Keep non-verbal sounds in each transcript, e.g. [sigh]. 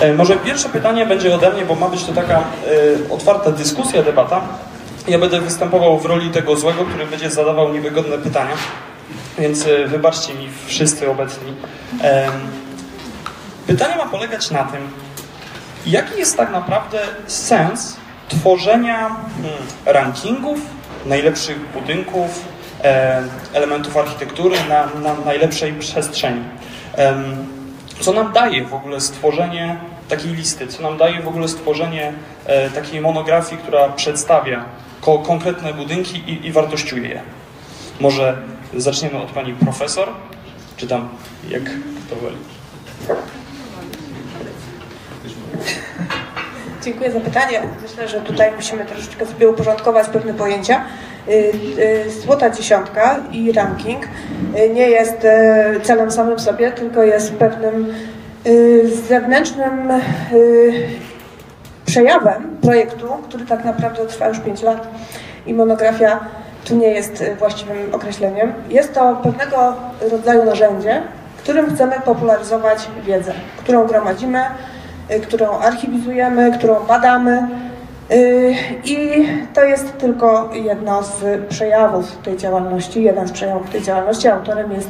E, może pierwsze pytanie będzie ode mnie, bo ma być to taka e, otwarta dyskusja, debata. Ja będę występował w roli tego złego, który będzie zadawał niewygodne pytania, więc e, wybaczcie mi wszyscy obecni. Pytanie ma polegać na tym, jaki jest tak naprawdę sens tworzenia hmm, rankingów najlepszych budynków, elementów architektury na, na najlepszej przestrzeni. Co nam daje w ogóle stworzenie takiej listy? Co nam daje w ogóle stworzenie e, takiej monografii, która przedstawia ko konkretne budynki i, i wartościuje je? Może zaczniemy od pani profesor, czy tam jak to woli? Dziękuję za pytanie. Myślę, że tutaj musimy troszeczkę sobie uporządkować pewne pojęcia. Y, y, Złota dziesiątka i ranking y, nie jest celem samym sobie, tylko jest pewnym zewnętrznym przejawem projektu, który tak naprawdę trwa już 5 lat i monografia tu nie jest właściwym określeniem. Jest to pewnego rodzaju narzędzie, którym chcemy popularyzować wiedzę, którą gromadzimy, którą archiwizujemy, którą badamy. y, I to jest tylko jedno z przejawów tej działalności, jeden z przejawów tej działalności. Autorem jest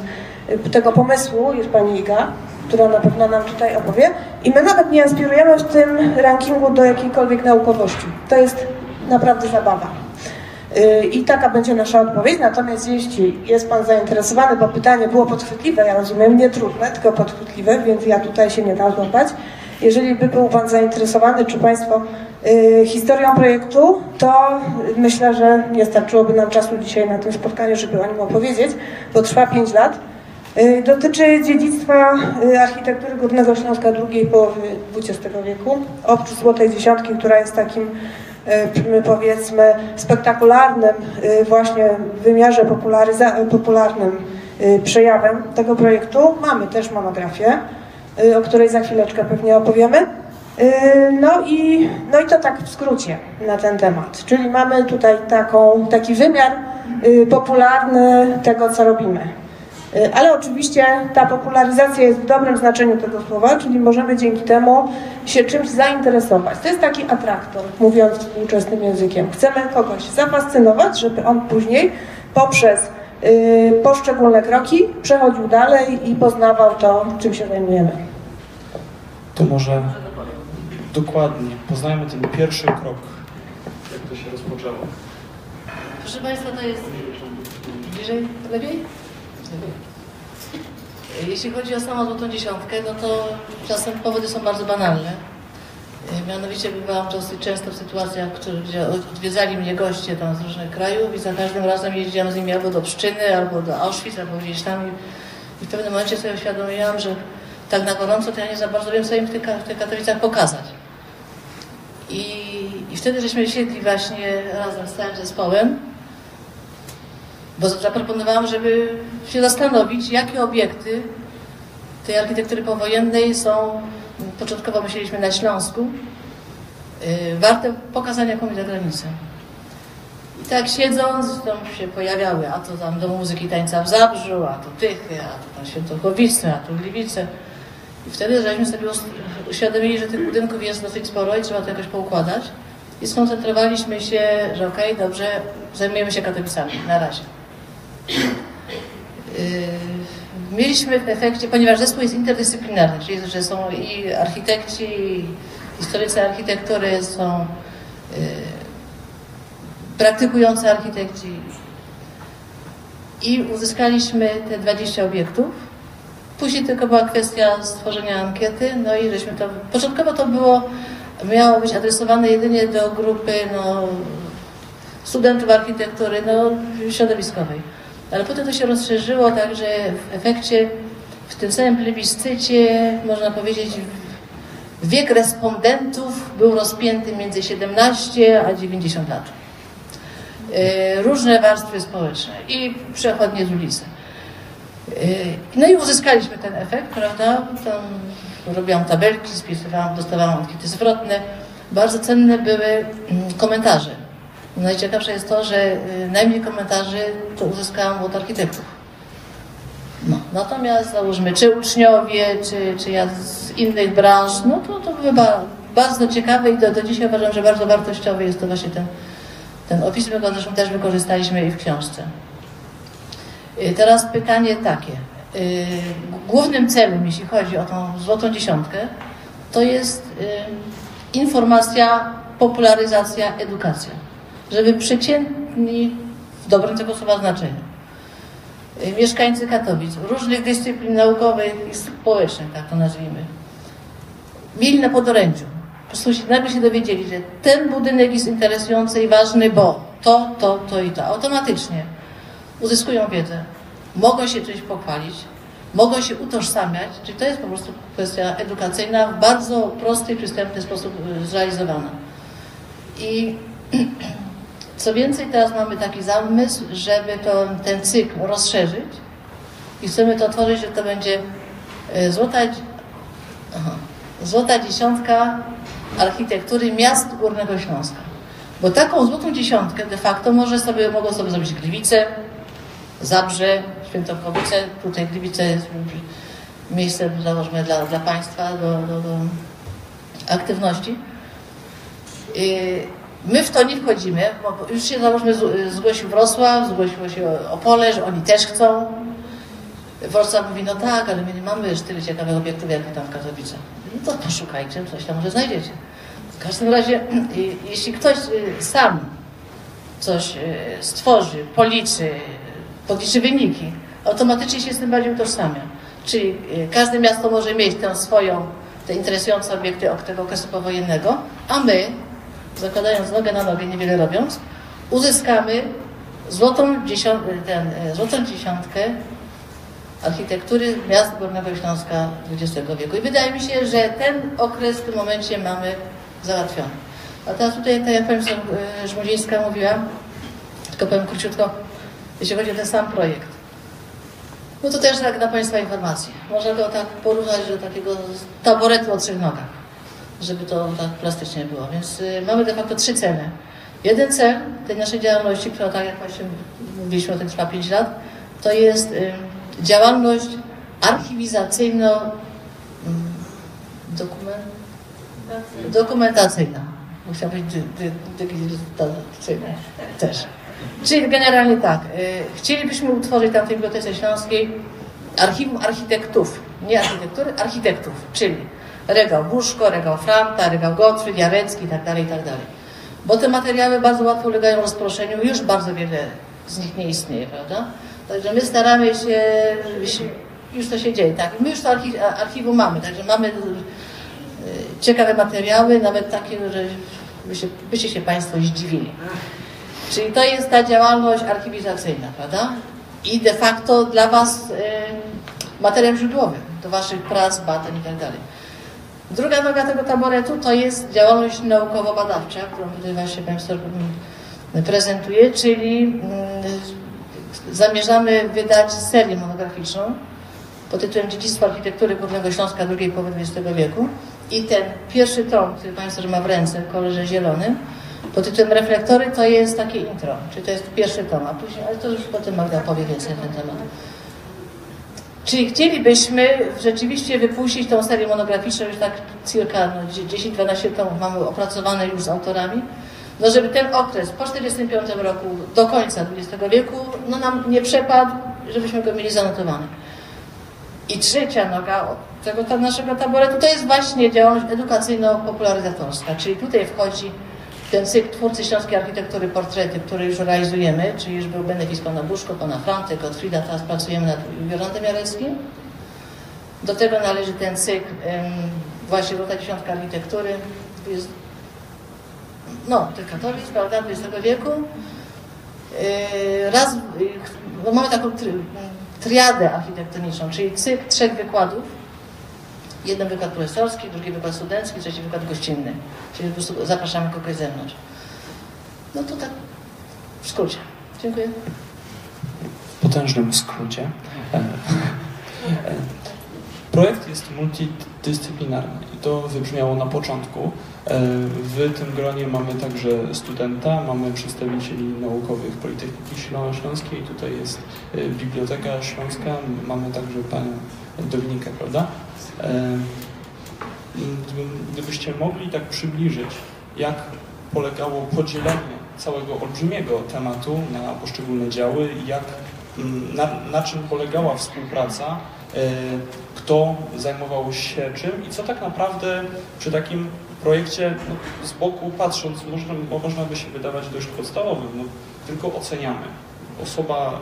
y, tego pomysłu jest pani Iga, która na pewno nam tutaj opowie. I my nawet nie aspirujemy w tym rankingu do jakiejkolwiek naukowości. To jest naprawdę zabawa. Y, I taka będzie nasza odpowiedź. Natomiast jeśli jest Pan zainteresowany, bo pytanie było podchwytliwe, ja rozumiem, nie trudne, tylko podchwytliwe, więc ja tutaj się nie dam złapać. Jeżeli by był Pan zainteresowany, czy Państwo y, historią projektu, to myślę, że nie starczyłoby nam czasu dzisiaj na tym spotkaniu, żeby o nim opowiedzieć, bo trwa 5 lat. Y, Dotyczy dziedzictwa y, architektury Górnego Śląska drugiej połowy XX wieku. Oprócz Złotej Dziesiątki, która jest takim powiedzmy spektakularnym właśnie wymiarze popularnym przejawem tego projektu, mamy też monografię, o której za chwileczkę pewnie opowiemy. Y, No i, no i to tak w skrócie na ten temat. Czyli mamy tutaj taką, taki wymiar y, popularny tego, co robimy. Y, Ale oczywiście ta popularyzacja jest w dobrym znaczeniu tego słowa, czyli możemy dzięki temu się czymś zainteresować. To jest taki atraktor, mówiąc współczesnym językiem. Chcemy kogoś zafascynować, żeby on później poprzez y, poszczególne kroki przechodził dalej i poznawał to, czym się zajmujemy. To może dokładnie poznajmy ten pierwszy krok, jak to się rozpoczęło. Proszę Państwa, to jest bliżej, lepiej? Jeśli chodzi o samą złotą dziesiątkę, no to czasem powody są bardzo banalne. E, Mianowicie bywałam dosyć często w sytuacjach, gdzie odwiedzali mnie goście tam z różnych krajów i za każdym razem jeździłam z nimi albo do Pszczyny, albo do Auschwitz, albo gdzieś tam. I, w pewnym momencie sobie uświadomiłam, że tak na gorąco to ja nie za bardzo wiem, co im w tych, w tych Katowicach pokazać. I, I wtedy żeśmy siedli właśnie razem z całym zespołem bo zaproponowałam, żeby się zastanowić, jakie obiekty tej architektury powojennej są, początkowo myśleliśmy na Śląsku, yy, warte pokazania komuś za granicę. I tak siedząc, tam się pojawiały, a to tam do muzyki tańca w Zabrzu, a to Tychy, a to tam Świętochowice, a tu Gliwice. I wtedy żeśmy sobie uświadomili, że tych budynków jest dosyć sporo i trzeba to jakoś poukładać. I skoncentrowaliśmy się, że okej, dobrze, zajmujemy się Katowicami na razie. Yy, Mieliśmy w efekcie, ponieważ zespół jest interdyscyplinarny, czyli że są i architekci, i historycy architektury, są yy, praktykujący architekci. I uzyskaliśmy te 20 obiektów. Później tylko była kwestia stworzenia ankiety, no i żeśmy to. Początkowo to było, miało być adresowane jedynie do grupy no, studentów architektury no, środowiskowej. Ale potem to się rozszerzyło, także w efekcie w tym samym plebiscycie, można powiedzieć, wiek respondentów był rozpięty między 17 a 90 lat. Yy, Różne warstwy społeczne i przechodnie z ulicy. Yy, No i uzyskaliśmy ten efekt, prawda? Tam robiłam tabelki, spisywałam, dostawałam ankiety zwrotne. Bardzo cenne były mm, komentarze. Najciekawsze jest to, że y, najmniej komentarzy to uzyskałam od architektów. No. Natomiast załóżmy, czy uczniowie, czy, czy ja z innych branż, no to, to chyba bardzo ciekawe i do, do dzisiaj uważam, że bardzo wartościowy jest to właśnie ten, ten opis, my go zresztą też wykorzystaliśmy i w książce. Y, Teraz pytanie takie. Y, Głównym celem, jeśli chodzi o tą złotą dziesiątkę, to jest informacja, popularyzacja, edukacja. Żeby przeciętni, w dobrym tego słowa znaczeniu, y, mieszkańcy Katowic, różnych dyscyplin naukowych i społecznych, tak to nazwijmy, mieli na podorędziu. Po prostu nagle się dowiedzieli, że ten budynek jest interesujący i ważny, bo to, to, to i to. Automatycznie uzyskują wiedzę, mogą się czymś pochwalić, mogą się utożsamiać, czyli to jest po prostu kwestia edukacyjna w bardzo prosty i przystępny sposób y, zrealizowana. I [clears throat] co więcej, teraz mamy taki zamysł, żeby to, ten cykl rozszerzyć i chcemy to otworzyć, że to będzie y, złota, aha, złota dziesiątka architektury miast Górnego Śląska. Bo taką złotą dziesiątkę de facto może sobie, mogą sobie zrobić Gliwice, Zabrze, Świętochowice, tutaj Gliwice jest miejsce, założmy, dla, dla państwa do, do, do aktywności. Yy, My w to nie wchodzimy, bo już się założmy, z- zgłosił Wrocław, zgłosiło się Opole, że oni też chcą. Wrocław mówi, no tak, ale my nie mamy już tyle ciekawych obiektów, jak tam w Katowicach. No to poszukajcie, coś tam może znajdziecie. W każdym razie, jeśli ktoś y, sam coś y, stworzy, policzy, podliczy wyniki, automatycznie się z tym bardziej utożsamia. Czyli y, każde miasto może mieć tę swoją, te interesujące obiekty tego okresu powojennego, a my, zakładając nogę na nogę, niewiele robiąc, uzyskamy złotą, dziesią- ten, y, złotą dziesiątkę architektury miast Górnego Śląska XX wieku. I wydaje mi się, że ten okres w tym momencie mamy załatwiony. A teraz tutaj, tak jak pani y, Żmudzińska mówiła, tylko powiem króciutko, jeśli chodzi o ten sam projekt. No to też tak na Państwa informacje. Można go tak porównać do takiego taboretu o trzech nogach, żeby to tak plastycznie było. Więc y, mamy de facto trzy cele. Jeden cel tej naszej działalności, która tak jak właśnie mówiliśmy o tym trwa 5 lat, to jest y, działalność archiwizacyjno mm, dokumentacyjna. Musiała być digitalizacyjna też. Czyli generalnie tak, y, chcielibyśmy utworzyć tam w tej Bibliotece Śląskiej archiwum architektów, nie architektury, architektów, czyli regał Buszko, regał Franta, regał Gottfried, Jarecki itd., itd. Bo te materiały bardzo łatwo ulegają rozproszeniu, już bardzo wiele z nich nie istnieje, prawda? Także my staramy się, żeby się już to się dzieje, tak. My już to archi- archiwum mamy, także mamy y, ciekawe materiały, nawet takie, że byście, byście się Państwo zdziwili. Czyli to jest ta działalność archiwizacyjna, prawda? I de facto dla Was y, materiał do Waszych prac, badań i tak. Druga noga tego taboretu to jest działalność naukowo-badawcza, którą tutaj właśnie Państwo mm, prezentuje, czyli mm, zamierzamy wydać serię monograficzną pod tytułem Dziedzictwo architektury Górnego Śląska drugiej połowy XX wieku. I ten pierwszy tom, który Państwo ma w ręce, w kolorze zielonym, pod tytułem Reflektory, to jest takie intro, czyli to jest pierwszy tom, a później, ale to już potem Magda powie więcej na ten temat. Czyli chcielibyśmy rzeczywiście wypuścić tą serię monograficzną, już tak cirka no, 10-12 tomów mamy opracowane już z autorami, no żeby ten okres po 1945 roku do końca XX wieku no nam nie przepadł, żebyśmy go mieli zanotowany. I trzecia noga tego naszego taboretu to jest właśnie działalność edukacyjno-popularyzatorska, czyli tutaj wchodzi ten cykl Twórcy Śląskiej Architektury Portrety, który już realizujemy, czyli już był benefis pana Buszko, pana Franty, Gottfrieda, teraz pracujemy nad Jolantem Jareckim. Do tego należy ten cykl właśnie Złota Dziesiątka Architektury, jest, no, tych Katowic, prawda, XX wieku. Yy, raz, no mamy taką tri, triadę architektoniczną, czyli cykl trzech wykładów. Jeden wykład profesorski, drugi wykład studencki, trzeci wykład gościnny. Czyli po prostu zapraszamy kogoś z zewnątrz. No to tak w skrócie. Dziękuję. w potężnym skrócie. E, [laughs] Projekt jest multidyscyplinarny i to wybrzmiało na początku. E, W tym gronie mamy także studenta, mamy przedstawicieli naukowych Politechniki Ślą- Śląskiej, tutaj jest e, Biblioteka Śląska, mamy także panią Dominikę, prawda? Gdybyście mogli tak przybliżyć, jak polegało podzielenie całego olbrzymiego tematu na poszczególne działy jak, na, na czym polegała współpraca, e, kto zajmował się czym i co tak naprawdę przy takim projekcie no, z boku patrząc, można, można by się wydawać dość podstawowym, no, tylko oceniamy. Osoba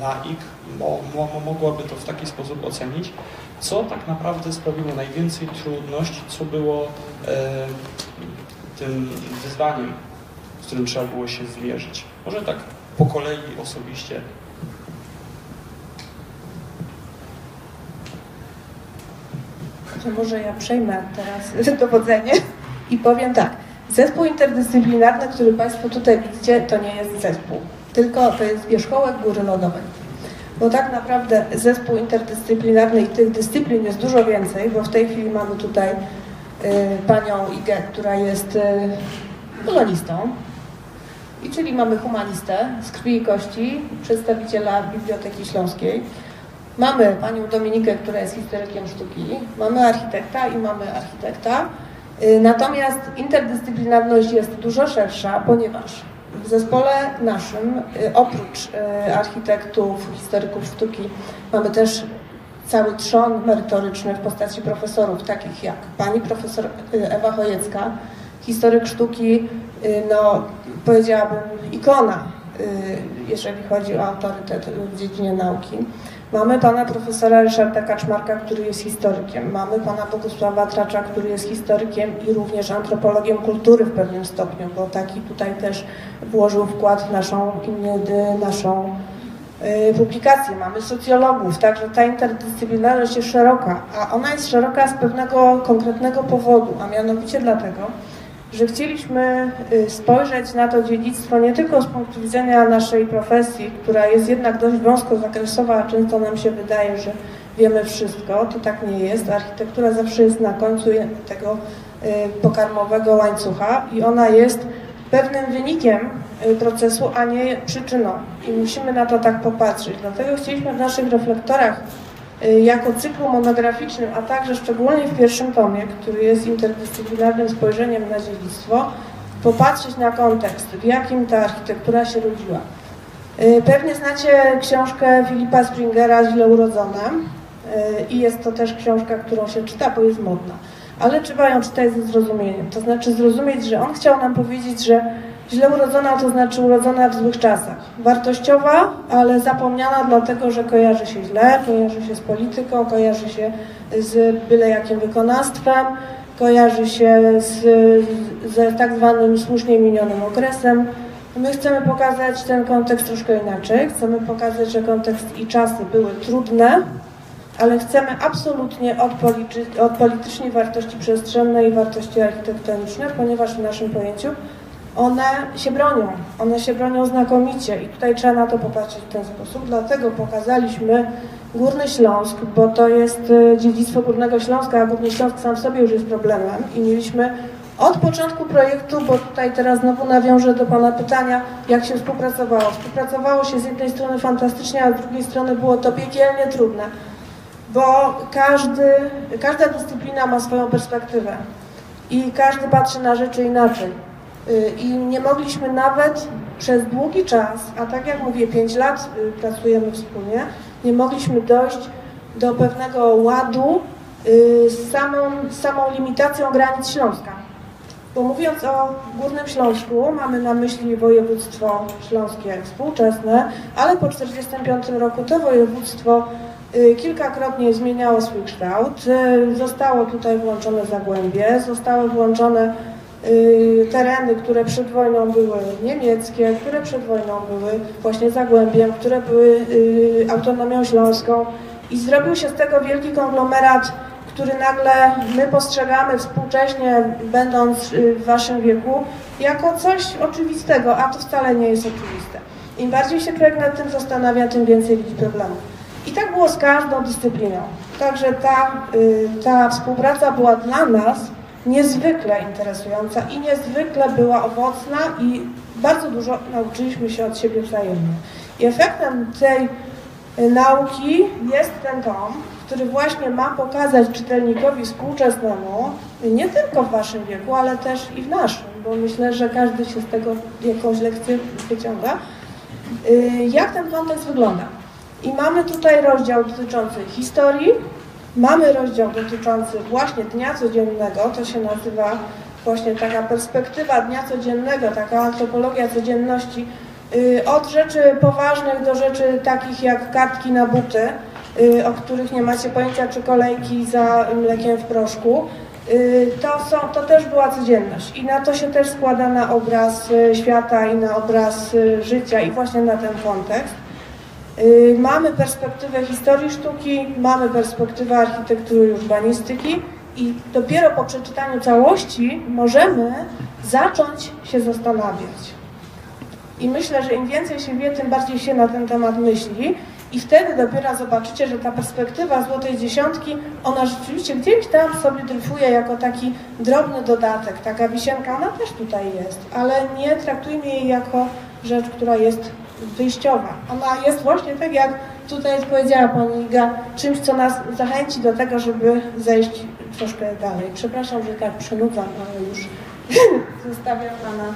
laik mo, mo, mogłaby to w taki sposób ocenić, co tak naprawdę sprawiło najwięcej trudności, co było e, tym wyzwaniem, z którym trzeba było się zmierzyć. Może tak po kolei osobiście. Może ja przejmę teraz [laughs] dowodzenie i powiem tak. Zespół interdyscyplinarny, który Państwo tutaj widzicie, to nie jest zespół, tylko to jest wierzchołek góry lodowej. Bo tak naprawdę zespół interdyscyplinarny i tych dyscyplin jest dużo więcej, bo w tej chwili mamy tutaj y, panią Igę, która jest y, polonistą, i czyli mamy humanistę z krwi i kości, przedstawiciela Biblioteki Śląskiej. Mamy panią Dominikę, która jest historykiem sztuki, mamy architekta i mamy architekta. Y, natomiast interdyscyplinarność jest dużo szersza, ponieważ w zespole naszym, y, oprócz y, architektów, historyków sztuki, mamy też cały trzon merytoryczny w postaci profesorów, takich jak pani profesor Ewa Chojecka, historyk sztuki, no powiedziałabym ikona, jeżeli chodzi o autorytet w dziedzinie nauki. Mamy pana profesora Ryszarda Kaczmarka, który jest historykiem. Mamy pana Bogusława Tracza, który jest historykiem i również antropologiem kultury w pewnym stopniu, bo taki tutaj też włożył wkład w naszą, naszą y, publikację. Mamy socjologów, także ta interdyscyplinarność jest szeroka, a ona jest szeroka z pewnego konkretnego powodu, a mianowicie dlatego, że chcieliśmy y, spojrzeć na to dziedzictwo nie tylko z punktu widzenia naszej profesji, która jest jednak dość wąskozakresowa, a często nam się wydaje, że wiemy wszystko, to tak nie jest. Architektura zawsze jest na końcu tego y, pokarmowego łańcucha i ona jest pewnym wynikiem y, procesu, a nie przyczyną. I musimy na to tak popatrzeć. Dlatego chcieliśmy w naszych reflektorach jako cyklu monograficznym, a także szczególnie w pierwszym tomie, który jest interdyscyplinarnym spojrzeniem na dziedzictwo, popatrzeć na kontekst, w jakim ta architektura się rodziła. Y, pewnie znacie książkę Filipa Springera Źle urodzone y, i jest to też książka, którą się czyta, bo jest modna. Ale trzeba ją czytać ze zrozumieniem. To znaczy zrozumieć, że on chciał nam powiedzieć, że Źle urodzona to znaczy urodzona w złych czasach. Wartościowa, ale zapomniana dlatego, że kojarzy się źle, kojarzy się z polityką, kojarzy się z byle jakim wykonawstwem, kojarzy się z, z tak zwanym słusznie minionym okresem. My chcemy pokazać ten kontekst troszkę inaczej. Chcemy pokazać, że kontekst i czasy były trudne, ale chcemy absolutnie odpolitycznić wartości przestrzenne i wartości architektoniczne, ponieważ w naszym pojęciu one się bronią. One się bronią znakomicie i tutaj trzeba na to popatrzeć w ten sposób. Dlatego pokazaliśmy Górny Śląsk, bo to jest e, dziedzictwo Górnego Śląska, a Górny Śląsk sam w sobie już jest problemem i mieliśmy od początku projektu, bo tutaj teraz znowu nawiążę do Pana pytania, jak się współpracowało. Współpracowało się z jednej strony fantastycznie, a z drugiej strony było to piekielnie trudne, bo każdy, każda dyscyplina ma swoją perspektywę i każdy patrzy na rzeczy inaczej. Y, i nie mogliśmy nawet przez długi czas, a tak jak mówię, 5 lat y, pracujemy wspólnie, nie mogliśmy dojść do pewnego ładu y, z samą, samą limitacją granic Śląska. Bo mówiąc o Górnym Śląsku, mamy na myśli województwo śląskie współczesne, ale po 1945 roku to województwo kilkakrotnie zmieniało swój kształt. Zostało tutaj włączone Zagłębie, zostały włączone tereny, które przed wojną były niemieckie, które przed wojną były właśnie Zagłębiem, które były y, autonomią śląską i zrobił się z tego wielki konglomerat, który nagle my postrzegamy współcześnie, będąc y, w waszym wieku, jako coś oczywistego, a to wcale nie jest oczywiste. Im bardziej się człowiek nad tym zastanawia, tym więcej widzi problemów. I tak było z każdą dyscypliną. Także ta, ta współpraca była dla nas niezwykle interesująca i niezwykle była owocna i bardzo dużo nauczyliśmy się od siebie wzajemnie. I efektem tej y, nauki jest ten tom, który właśnie ma pokazać czytelnikowi współczesnemu, nie tylko w waszym wieku, ale też i w naszym, bo myślę, że każdy się z tego jakąś lekcję wyciąga. Y, Jak ten kontekst wygląda? I mamy tutaj rozdział dotyczący historii, mamy rozdział dotyczący właśnie dnia codziennego, to się nazywa właśnie taka perspektywa dnia codziennego, taka antropologia codzienności, y, od rzeczy poważnych do rzeczy takich jak kartki na buty, y, o których nie macie pojęcia, czy kolejki za mlekiem w proszku. Y, To, są, to też była codzienność i na to się też składa na obraz świata i na obraz życia i właśnie na ten kontekst. Y, Mamy perspektywę historii sztuki, mamy perspektywę architektury i urbanistyki i dopiero po przeczytaniu całości możemy zacząć się zastanawiać. I myślę, że im więcej się wie, tym bardziej się na ten temat myśli. I wtedy dopiero zobaczycie, że ta perspektywa złotej dziesiątki, ona rzeczywiście gdzieś tam sobie dryfuje jako taki drobny dodatek, taka wisienka, ona też tutaj jest, ale nie traktujmy jej jako rzecz, która jest wyjściowa. Ona jest właśnie tak, jak tutaj powiedziała Pani Iga, czymś, co nas zachęci do tego, żeby zejść troszkę dalej. Przepraszam, że tak przynudzam, ale już [laughs] zostawiam Pana.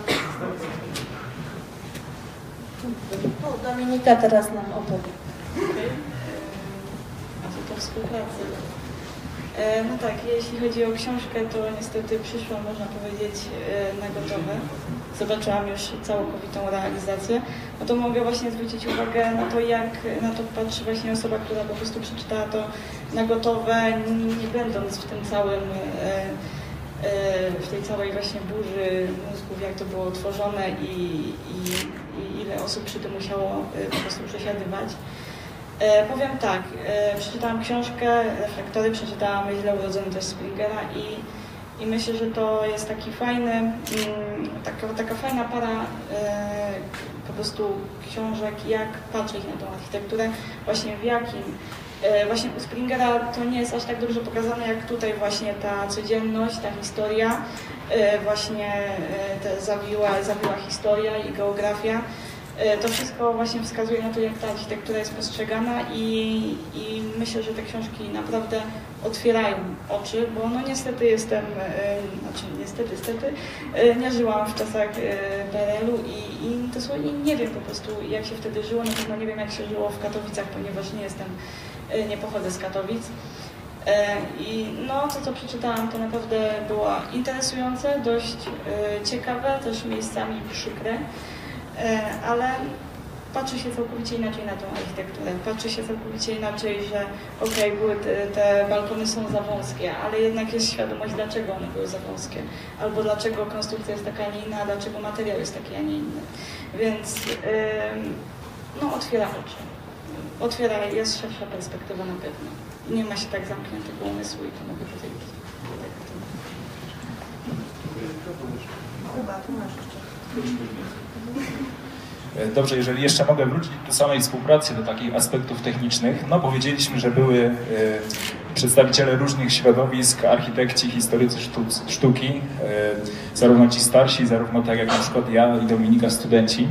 O, Dominika teraz nam opowie. A to to współpracy. E, No tak, jeśli chodzi o książkę, to niestety przyszła, można powiedzieć, e, na gotowe. Zobaczyłam już całkowitą realizację. No to mogę właśnie zwrócić uwagę na to, jak na to patrzy właśnie osoba, która po prostu przeczytała to na gotowe, nie, będąc w tym całym, e, e, w tej całej właśnie burzy mózgów, jak to było tworzone i, i, i ile osób przy tym musiało e, po prostu przesiadywać. Powiem tak, przeczytałam książkę, reflektory, przeczytałam Źle urodzony też Springera i, i myślę, że to jest taki fajny, mm, taka, taka fajna para e, po prostu książek, jak patrzeć na tą architekturę, właśnie w jakim. E, właśnie u Springera to nie jest aż tak dobrze pokazane, jak tutaj właśnie ta codzienność, ta historia, e, właśnie ta zawiła, zawiła historia i geografia. E, To wszystko właśnie wskazuje na to, jak ta architektura jest postrzegana i, i myślę, że te książki naprawdę otwierają oczy, bo no niestety jestem, e, znaczy niestety, niestety, e, nie żyłam w czasach PRL-u i, i dosłownie nie wiem po prostu, jak się wtedy żyło, na pewno nie wiem, jak się żyło w Katowicach, ponieważ nie jestem, nie pochodzę z Katowic. I no, to co przeczytałam, to naprawdę było interesujące, dość ciekawe, też miejscami przykre. E, ale patrzy się całkowicie inaczej na tą architekturę. Patrzy się całkowicie inaczej, że okej, były te, te balkony są za wąskie, ale jednak jest świadomość, dlaczego one były za wąskie. Albo dlaczego konstrukcja jest taka, a nie inna, a dlaczego materiał jest taki, a nie inny. Więc ym, no, otwiera oczy. Otwiera, jest szersza perspektywa na pewno. Nie ma się tak zamkniętego umysłu i to mogę powiedzieć. Chyba, tu masz jeszcze. E, Dobrze, jeżeli jeszcze mogę wrócić do samej współpracy, do takich aspektów technicznych. No powiedzieliśmy, że były e, przedstawiciele różnych środowisk, architekci, historycy sztuki, e, zarówno ci starsi, zarówno tak jak na przykład ja i Dominika studenci.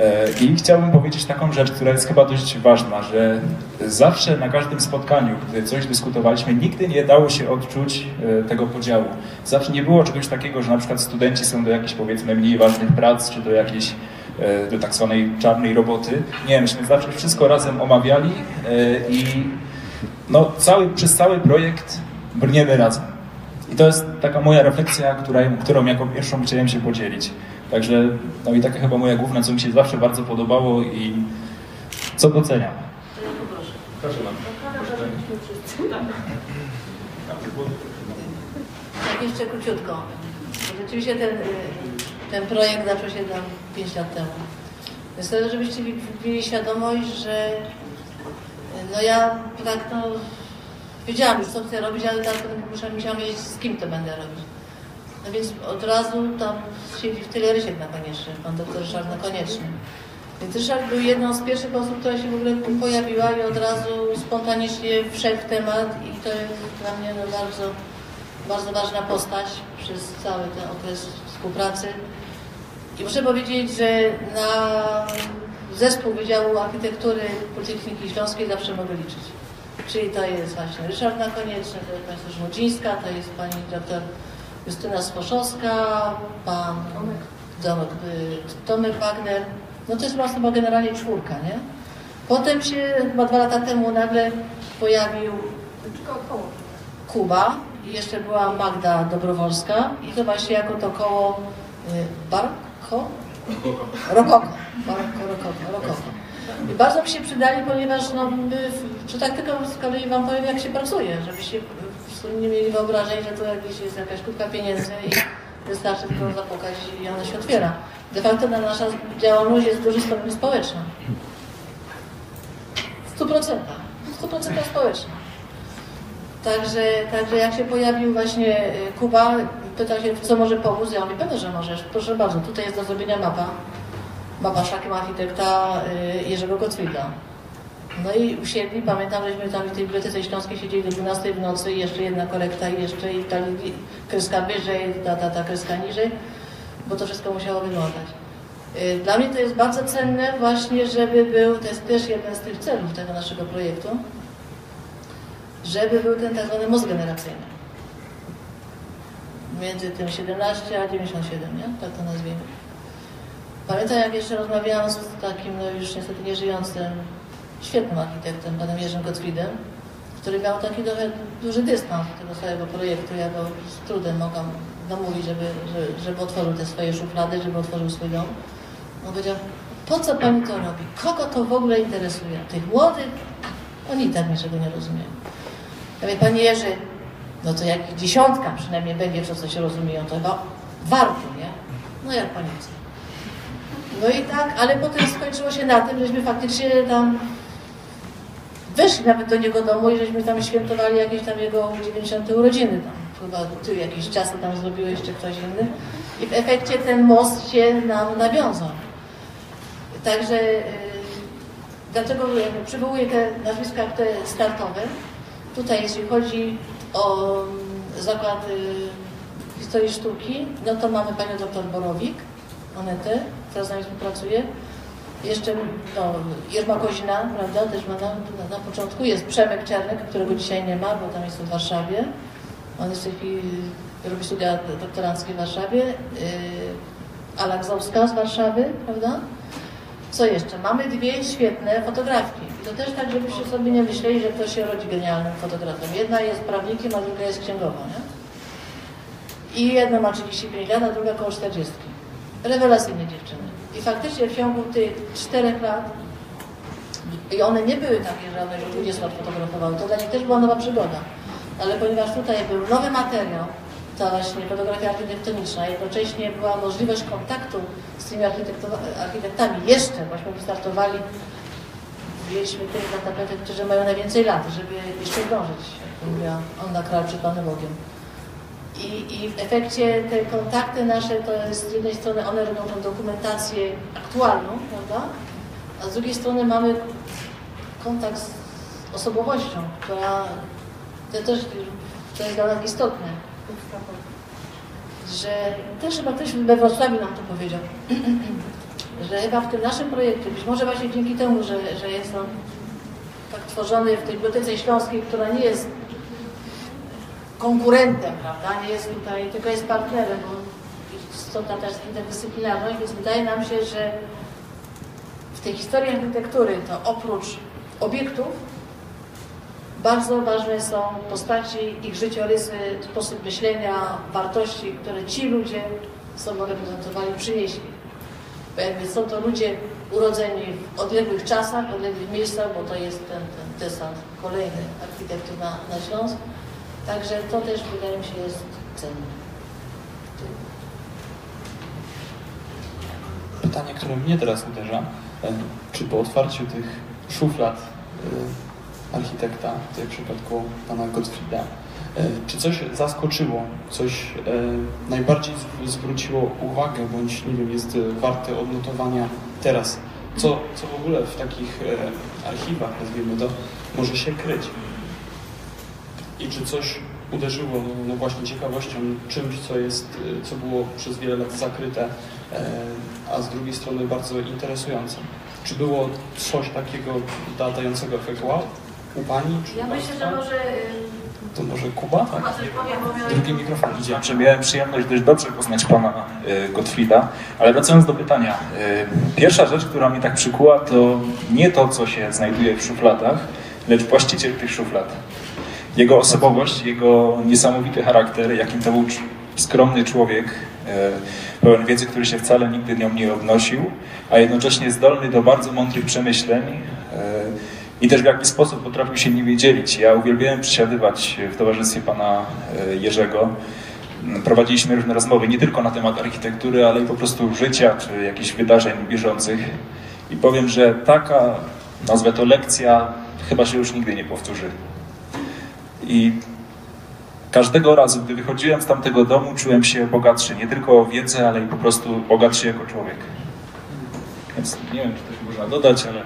E, I chciałbym powiedzieć taką rzecz, która jest chyba dość ważna, że zawsze na każdym spotkaniu, gdy coś dyskutowaliśmy, nigdy nie dało się odczuć e, tego podziału. Zawsze nie było czegoś takiego, że na przykład studenci są do jakichś powiedzmy mniej ważnych prac, czy do jakiejś e, do tak zwanej czarnej roboty. Nie, myśmy zawsze wszystko razem omawiali i no, cały, przez cały projekt brniemy razem. I to jest taka moja refleksja, która, którą jako pierwszą chciałem się podzielić. Także, no i taka chyba moja główna, co mi się zawsze bardzo podobało i co doceniam. Poproszę. Proszę bardzo. Tak, jeszcze króciutko. Rzeczywiście ten, ten projekt zaczął się tam 5 lat temu. Więc to, żebyście mieli świadomość, że no ja tak no wiedziałam już co chcę robić, ale tak muszę, musiałam wiedzieć z kim to będę robić. No więc od razu tam siedzi w tyle Rysiek na konieczny, pan doktor Ryszard na konieczny. Więc Ryszard był jedną z pierwszych osób, która się w ogóle pojawiła i od razu spontanicznie wszedł w temat i to jest dla mnie no bardzo, bardzo ważna postać przez cały ten okres współpracy. I muszę powiedzieć, że na zespół Wydziału Architektury Politechniki Śląskiej zawsze mogę liczyć. Czyli to jest właśnie Ryszard Nakonieczny, to jest pani Żmudzińska, to jest pani doktor Justyna Sposzowska, pan Tomek, y, Tomek Wagner. No to jest właśnie chyba generalnie czwórka, nie? Potem się chyba dwa lata temu nagle pojawił Kuba i jeszcze była Magda Dobrowolska i to właśnie jako to koło y, Barko? Rokoko. Barko, Rokoko, Rokoko. I bardzo mi się przydali, ponieważ no, my, tak tylko z kolei Wam powiem, jak się pracuje, żebyście nie mieli wyobrażeń, że to jakieś jest jakaś kubka pieniędzy i wystarczy tylko zapukać i ona się otwiera. De facto na nasza działalność jest w dużym stopniu społeczna. W 100%. W 100% społeczna. Także, także jak się pojawił właśnie y, Kuba, pytał się, co może pomóc. Ja mówię, pewnie, że możesz. Proszę bardzo, tutaj jest do zrobienia mapa. Mapa szakiem architekta y, Jerzego Gottfrieda. No i usiedli, pamiętam, żeśmy tam w tej bibliotece śląskiej siedzieli do 12 w nocy jeszcze jedna korekta i jeszcze i ta kreska wyżej, ta, ta, ta kreska niżej, bo to wszystko musiało wyglądać. Y, Dla mnie to jest bardzo cenne właśnie, żeby był, to jest też jeden z tych celów tego naszego projektu, żeby był ten tak zwany most generacyjny. Między tym 17 a 97, nie? Tak to nazwijmy. Pamiętam, jak jeszcze rozmawiałam z takim, no już niestety nieżyjącym, świetnym architektem, panem Jerzym Gottfriedem, który miał taki trochę duży dystans do tego swojego projektu. Ja go z trudem mogłam namówić, żeby, żeby, żeby otworzył te swoje szuflady, żeby otworzył swój dom. On powiedział, po co pani to robi? Kogo to w ogóle interesuje? Tych młodych? Oni tak niczego nie rozumieją. Ja mówię, panie Jerzy, no to jak dziesiątka przynajmniej będzie, co coś rozumieją, to chyba warto, nie? No jak pani chce. No i tak, ale potem skończyło się na tym, żeśmy faktycznie tam weszli nawet do niego domu i żeśmy tam świętowali jakieś tam jego 90 urodziny. Tam chyba ty jakiś czas tam zrobił jeszcze ktoś inny. I w efekcie ten most się nam nawiązał. Także yy, jakby przywołuję te nazwiska te startowe? Tutaj jeśli chodzi o mm, zakład y, historii sztuki, no to mamy panią doktor Borowik, Anetę, która z nami współpracuje. Jeszcze no, Irma Kozina, prawda, też ma na, na, początku. Jest Przemek Czarnek, którego dzisiaj nie ma, bo tam jest w Warszawie. On jest w tej chwili, robi studia doktoranckie w Warszawie. Yy, Ala z Warszawy, prawda? Co jeszcze? Mamy dwie świetne fotografki. I to też tak, żebyście sobie nie myśleli, że ktoś się rodzi genialnym fotografem. Jedna jest prawnikiem, a druga jest księgową, nie? I jedna ma 35 lat, a druga koło 40. Rewelacyjne dziewczyny. I faktycznie w ciągu tych czterech lat i one nie były takie, że one już 20 lat fotografowały. To dla nich też była nowa przygoda. Ale ponieważ tutaj był nowy materiał, ta właśnie fotografia architektoniczna, jednocześnie była możliwość kontaktu z tymi architektami jeszcze, bośmy wystartowali, wzięliśmy tych na tapetę, którzy mają najwięcej lat, żeby jeszcze dążyć, mówiła Anna Kral przed Panem Bogiem. I, I w efekcie te kontakty nasze to jest z jednej strony one robią tą dokumentację aktualną, prawda? A z drugiej strony mamy kontakt z osobowością, która to też to jest dla nas istotne. Że też chyba ktoś we Wrocławiu nam to powiedział, [clears throat] że chyba w tym naszym projekcie, być może właśnie dzięki temu, że, że jest on tak tworzony w tej Bibliotece Śląskiej, która nie jest konkurentem, prawda? Nie jest tutaj, tylko jest partnerem, bo stąd ta też interdyscyplinarność, więc wydaje nam się, że w tej historii architektury to oprócz obiektów bardzo ważne są postaci, ich życiorysy, sposób myślenia, wartości, które ci ludzie sobą reprezentowali, przynieśli. Bo jakby są to ludzie urodzeni w odległych czasach, odległych miejscach, bo to jest ten, ten desant kolejny architektów na, na. Także to też wydaje mi się jest cenne. Pytanie, które mnie teraz uderza, e, czy po otwarciu tych szuflad e, architekta, tutaj w przypadku pana Gottfrieda, e, czy coś zaskoczyło, coś najbardziej zw- zwróciło uwagę, bądź nie wiem, jest warte odnotowania teraz? Co, co w ogóle w takich archiwach, nazwijmy to, może się kryć? I czy coś uderzyło no, no właśnie ciekawością, czymś, co jest, y, co było przez wiele lat zakryte, e, a z drugiej strony bardzo interesujące. Czy było coś takiego da- dającego efekt wow? u Pani? Czy Ja myślę, że może... To może Kuba? Tak. Drugi mikrofon idzie. Znaczy, miałem przyjemność dość dobrze poznać pana e, Gottfrieda, ale wracając do pytania. Pierwsza rzecz, która mnie tak przykuła, to nie to, co się znajduje w szufladach, lecz właściciel tych szuflad. Jego osobowość, jego niesamowity charakter, jakim to był skromny człowiek, e, pełen wiedzy, który się wcale nigdy nią nie obnosił, a jednocześnie zdolny do bardzo mądrych przemyśleń e, i też w jaki sposób potrafił się nimi dzielić. Ja uwielbiałem przysiadywać w towarzystwie pana e, Jerzego. Mm, Prowadziliśmy różne rozmowy, nie tylko na temat architektury, ale i po prostu życia, czy jakichś wydarzeń bieżących. I powiem, że taka, nazwę to lekcja, chyba się już nigdy nie powtórzy. I każdego razu, gdy wychodziłem z tamtego domu, czułem się bogatszy. Nie tylko o wiedzę, ale i po prostu bogatszy jako człowiek. Więc nie wiem, czy coś można dodać, ale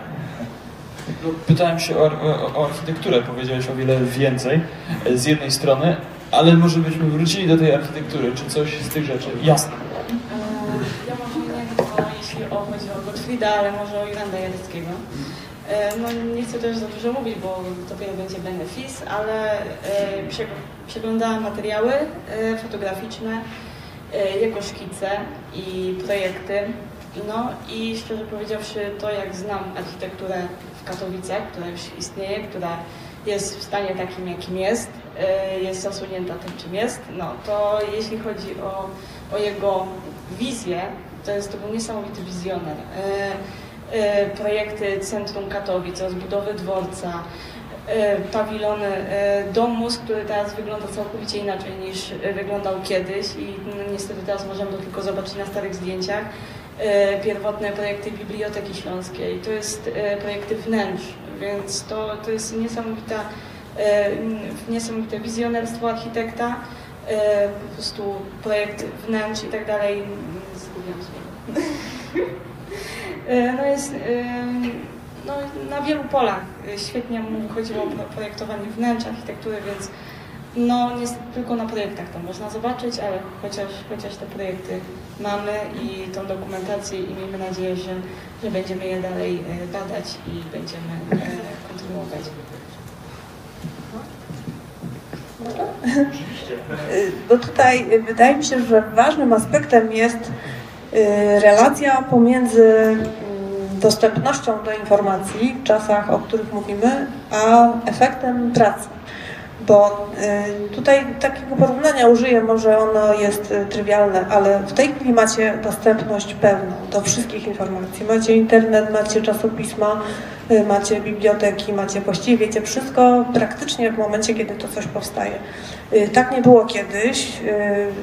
No, pytałem się o, o, o architekturę, powiedziałeś o wiele więcej e, z jednej strony, ale może byśmy wrócili do tej architektury, czy coś z tych rzeczy. Jasne. Ja może nie tylko jeśli o, chodzi o Gottfrieda, ale może o Juranda Jareckiego. E, No nie chcę też za dużo mówić, bo dopiero będzie benefis, ale e, przeg- przeglądałam materiały e, fotograficzne, jego szkice i projekty. No i szczerze powiedziawszy, to jak znam architekturę w Katowicach, która już istnieje, która jest w stanie takim, jakim jest, jest zasłonięta tym, czym jest, no to jeśli chodzi o, o jego wizję, to jest to był niesamowity wizjoner. E, projekty Centrum Katowic, rozbudowy dworca, e, pawilony, e, domus, który teraz wygląda całkowicie inaczej niż wyglądał kiedyś i no, niestety teraz możemy to tylko zobaczyć na starych zdjęciach. Pierwotne projekty Biblioteki Śląskiej, to jest projekty wnętrz, więc to, to jest niesamowita, niesamowite wizjonerstwo architekta, po prostu projekt wnętrz i tak dalej. Zgubiłam słowo. [laughs] E, No jest e, no, na wielu polach e, świetnie mu wychodziło pro- projektowanie wnętrz, architektury, więc no niestety tylko na projektach to można zobaczyć, ale chociaż, chociaż te projekty mamy i tą dokumentację i miejmy nadzieję, że, że będziemy je dalej badać i będziemy kontynuować. Bo tutaj wydaje mi się, że ważnym aspektem jest relacja pomiędzy mm, dostępnością do informacji w czasach, o których mówimy, a efektem pracy. Bo y, tutaj takiego porównania użyję, może ono jest y, trywialne, ale w tej chwili macie dostępność pełną do wszystkich informacji. Macie internet, macie czasopisma, y, macie biblioteki, macie właściwie wiecie wszystko praktycznie w momencie, kiedy to coś powstaje. Y, Tak nie było kiedyś.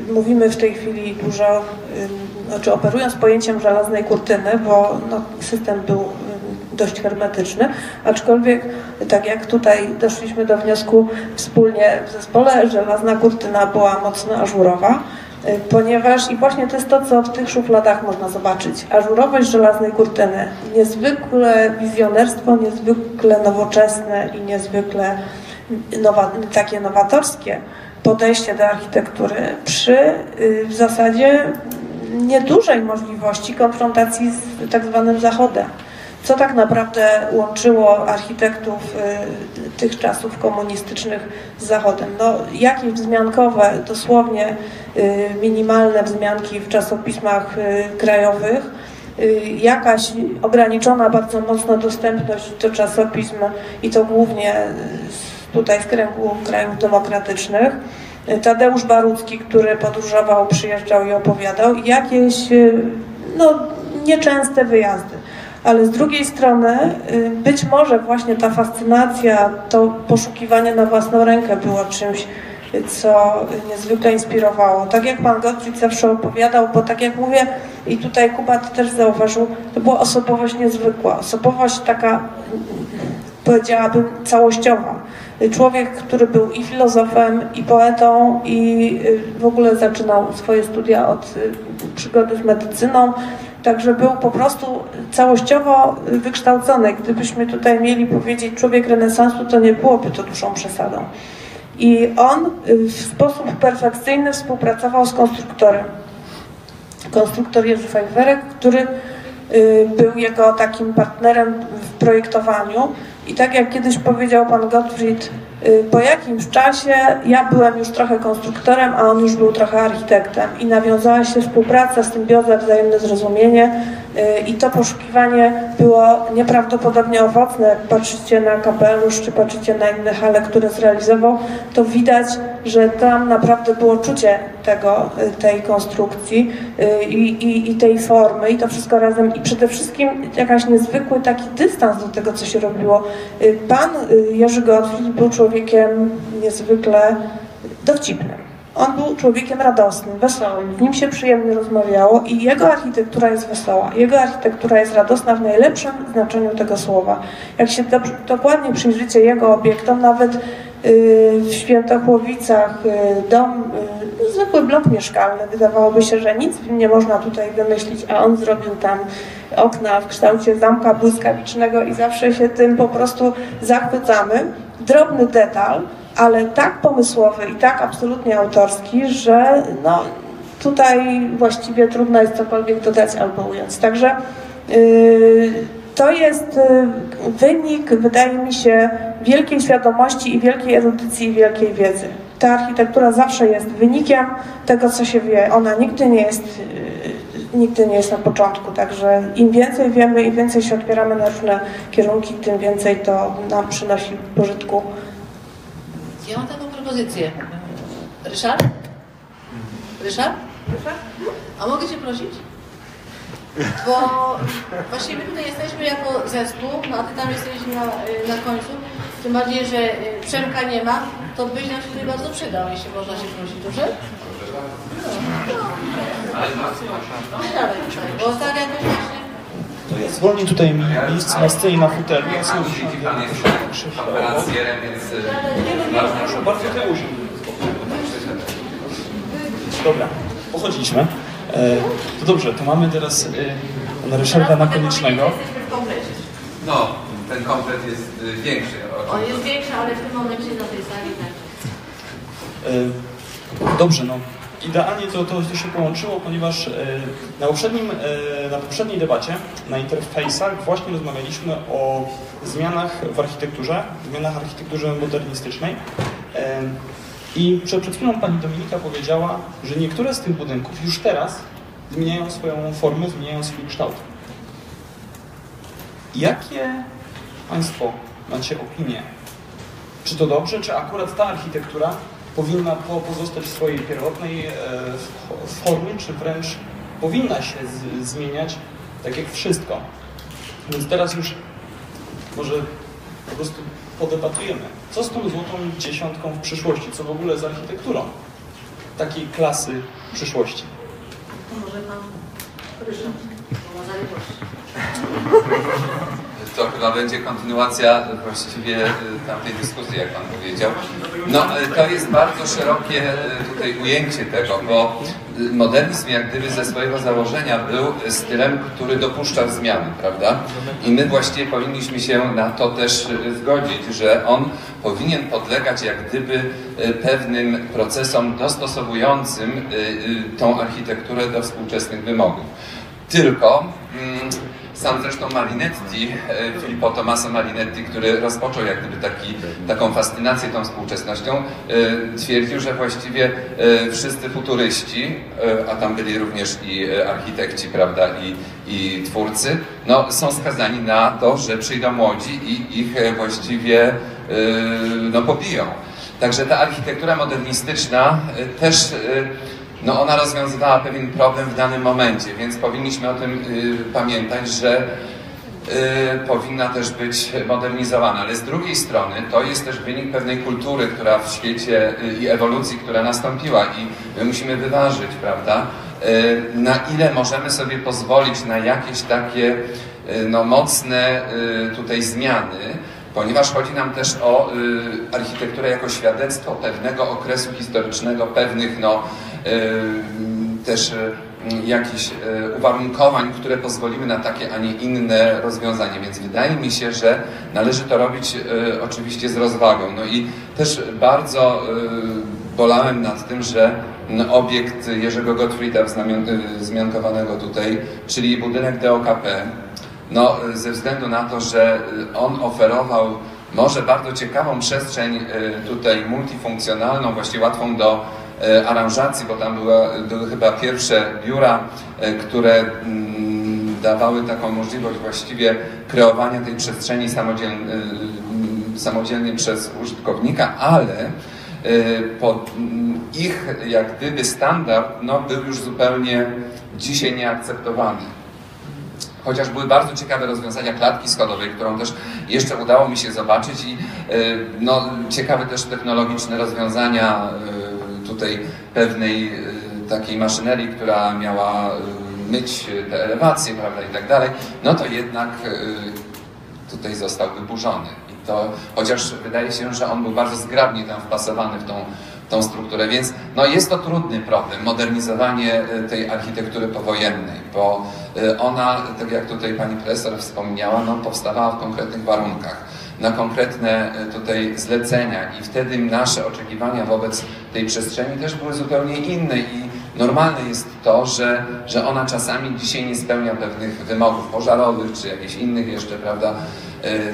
Y, Mówimy w tej chwili dużo, y, znaczy operując pojęciem żelaznej kurtyny, bo no, system był y, dość hermetyczny, aczkolwiek tak jak tutaj doszliśmy do wniosku wspólnie w zespole, żelazna kurtyna była mocno ażurowa, y, ponieważ i właśnie to jest to, co w tych szufladach można zobaczyć. Ażurowość żelaznej kurtyny, niezwykle wizjonerstwo, niezwykle nowoczesne i niezwykle nowa, takie nowatorskie podejście do architektury przy y, w zasadzie niedużej możliwości konfrontacji z tak zwanym Zachodem. Co tak naprawdę łączyło architektów y, tych czasów komunistycznych z Zachodem? No, jakieś wzmiankowe, dosłownie y, minimalne wzmianki w czasopismach y, krajowych, jakaś ograniczona bardzo mocno dostępność do czasopism i to głównie tutaj z kręgu krajów demokratycznych. Tadeusz Barucki, który podróżował, przyjeżdżał i opowiadał, jakieś no, nieczęste wyjazdy. Ale z drugiej strony y, być może właśnie ta fascynacja, to poszukiwanie na własną rękę było czymś, co niezwykle inspirowało. Tak jak pan Gottfried zawsze opowiadał, bo tak jak mówię i tutaj Kuba też zauważył, to była osobowość niezwykła. Osobowość taka powiedziałabym, całościowa. Człowiek, który był i filozofem, i poetą, i y, w ogóle zaczynał swoje studia od y, przygody z medycyną, także był po prostu całościowo wykształcony. Gdybyśmy tutaj mieli powiedzieć człowiek renesansu, to nie byłoby to dużą przesadą. I on y, w sposób perfekcyjny współpracował z konstruktorem. Konstruktor Jerzy Fajwerek, który y, był jego takim partnerem w projektowaniu. I tak jak kiedyś powiedział pan Gottfried, po jakimś czasie ja byłem już trochę konstruktorem, a on już był trochę architektem i nawiązała się współpraca, symbioza, wzajemne zrozumienie. y, i to poszukiwanie było nieprawdopodobnie owocne. Jak patrzycie na kapelusz, czy patrzycie na inne hale, które zrealizował, to widać, że tam naprawdę było czucie tego, y, tej konstrukcji y, i, i, i tej formy i to wszystko razem i przede wszystkim jakaś niezwykły taki dystans do tego, co się robiło. Y, Pan y, Jerzy Gottfried był człowiekiem niezwykle dowcipnym. On był człowiekiem radosnym, wesołym, w nim się przyjemnie rozmawiało i jego architektura jest wesoła. Jego architektura jest radosna w najlepszym znaczeniu tego słowa. Jak się dobrze, dokładnie przyjrzycie jego obiektom, nawet y, w Świętochłowicach y, dom, y, zwykły blok mieszkalny, wydawałoby się, że nic nie można tutaj wymyślić, a on zrobił tam okna w kształcie zamka błyskawicznego i zawsze się tym po prostu zachwycamy. Drobny detal, ale tak pomysłowy i tak absolutnie autorski, że no, tutaj właściwie trudno jest cokolwiek dodać albo ująć. Także yy, to jest yy, wynik, wydaje mi się, wielkiej świadomości i wielkiej erudycji i wielkiej wiedzy. Ta architektura zawsze jest wynikiem tego, co się wie. Ona nigdy nie jest, yy, nigdy nie jest na początku. Także im więcej wiemy, im więcej się otwieramy na różne kierunki, tym więcej to nam przynosi pożytku. Ja mam taką propozycję. Ryszard? Ryszard? A mogę Cię prosić? Bo właśnie my tutaj jesteśmy jako zespół, no a Ty tam jesteś na, na końcu. Tym bardziej, że y, Przemka nie ma, to byś nam się tutaj bardzo przydał, jeśli można się prosić, dobrze? No, To ja zwolnię tutaj mi miejsce na scenie na fotelu. Pan jest konferencjerem, więc y, bardzo Proszę bardzo, ty usiądź. Dobra, pochodziliśmy. E, to dobrze, to mamy teraz e, pana Ryszarda Nakoniecznego. No, ten komplet jest y, większy. On jest większy, ale w tym momencie na tej sali tak. E, Dobrze, no idealnie to, to, to się połączyło, ponieważ e, na, poprzednim, e, na poprzedniej debacie, na interfejsach właśnie rozmawialiśmy o zmianach w architekturze, zmianach architekturze modernistycznej. E, I przed, przed chwilą pani Dominika powiedziała, że niektóre z tych budynków już teraz zmieniają swoją formę, zmieniają swój kształt. Jakie Państwo macie opinie? Czy to dobrze, czy akurat ta architektura powinna po, pozostać w swojej pierwotnej e, formie, czy wręcz powinna się zmieniać tak jak wszystko? Więc teraz już może po prostu podebatujemy. Co z tą złotą dziesiątką w przyszłości? Co w ogóle z architekturą takiej klasy przyszłości? To może pan Ryszard, bo ma zaległości. [laughs] To chyba będzie kontynuacja właściwie y, tamtej dyskusji, jak Pan powiedział. No, y, to jest bardzo szerokie y, tutaj ujęcie tego, bo modernizm jak gdyby ze swojego założenia był stylem, który dopuszcza zmiany, prawda? I my właściwie powinniśmy się na to też zgodzić, że on powinien podlegać jak gdyby pewnym procesom dostosowującym tą architekturę do współczesnych wymogów. Tylko mm, sam zresztą Marinetti, e, Filippo Tommaso Marinetti, który rozpoczął jak gdyby taki, taką fascynację tą współczesnością, e, twierdził, że właściwie e, wszyscy futuryści, a tam byli również i architekci, prawda, i, i twórcy, no, są skazani na to, że przyjdą młodzi i ich właściwie no, pobiją. Także ta architektura modernistyczna też no ona rozwiązywała pewien problem w danym momencie, więc powinniśmy o tym y, pamiętać, że y, powinna też być modernizowana. Ale z drugiej strony to jest też wynik pewnej kultury, która w świecie y, i ewolucji, która nastąpiła i my musimy wyważyć, prawda, y, na ile możemy sobie pozwolić na jakieś takie y, no, mocne y, tutaj zmiany, ponieważ chodzi nam też o architekturę jako świadectwo pewnego okresu historycznego, pewnych no, też y, jakichś y, uwarunkowań, które pozwoliły na takie, a nie inne rozwiązanie. Więc wydaje mi się, że należy to robić y, oczywiście z rozwagą. No i też bardzo bolałem nad tym, że obiekt Jerzego Gottfrieda wzmiankowanego tutaj, czyli budynek DOKP, no, ze względu na to, że on oferował może bardzo ciekawą przestrzeń tutaj multifunkcjonalną, właściwie łatwą do aranżacji, bo tam była, były chyba pierwsze biura, które mm, dawały taką możliwość właściwie kreowania tej przestrzeni samodzielnie, samodzielnie przez użytkownika, ale pod mm, ich jak gdyby standard no, był już zupełnie dzisiaj nieakceptowany. Chociaż były bardzo ciekawe rozwiązania klatki schodowej, którą też jeszcze udało mi się zobaczyć i no, ciekawe też technologiczne rozwiązania tutaj pewnej takiej maszynerii, która miała myć te elewacje, prawda, i tak dalej, no to jednak tutaj został wyburzony. I to, chociaż wydaje się, że on był bardzo zgrabnie tam wpasowany w tą, tą strukturę, więc no jest to trudny problem, modernizowanie tej architektury powojennej, bo ona, tak jak tutaj pani profesor wspomniała, no, powstawała w konkretnych warunkach na konkretne tutaj zlecenia. I wtedy nasze oczekiwania wobec tej przestrzeni też były zupełnie inne. I normalne jest to, że, że ona czasami dzisiaj nie spełnia pewnych wymogów pożarowych czy jakichś innych jeszcze, prawda,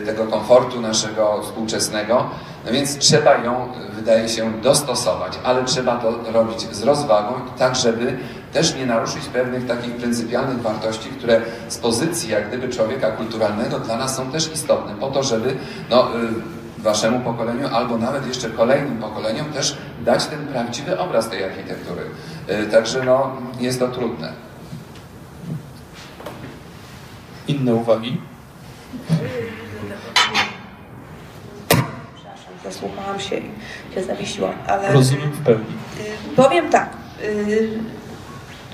tego komfortu naszego współczesnego. No więc trzeba ją, wydaje się, dostosować, ale trzeba to robić z rozwagą, tak żeby też nie naruszyć pewnych takich pryncypialnych wartości, które z pozycji jak gdyby człowieka kulturalnego dla nas są też istotne, po to, żeby no, waszemu pokoleniu albo nawet jeszcze kolejnym pokoleniom też dać ten prawdziwy obraz tej architektury. Także no, jest to trudne. Inne uwagi? Przepraszam, zasłuchałam się i się zawiesiłam, ale... Rozumiem w pełni. Y, powiem tak.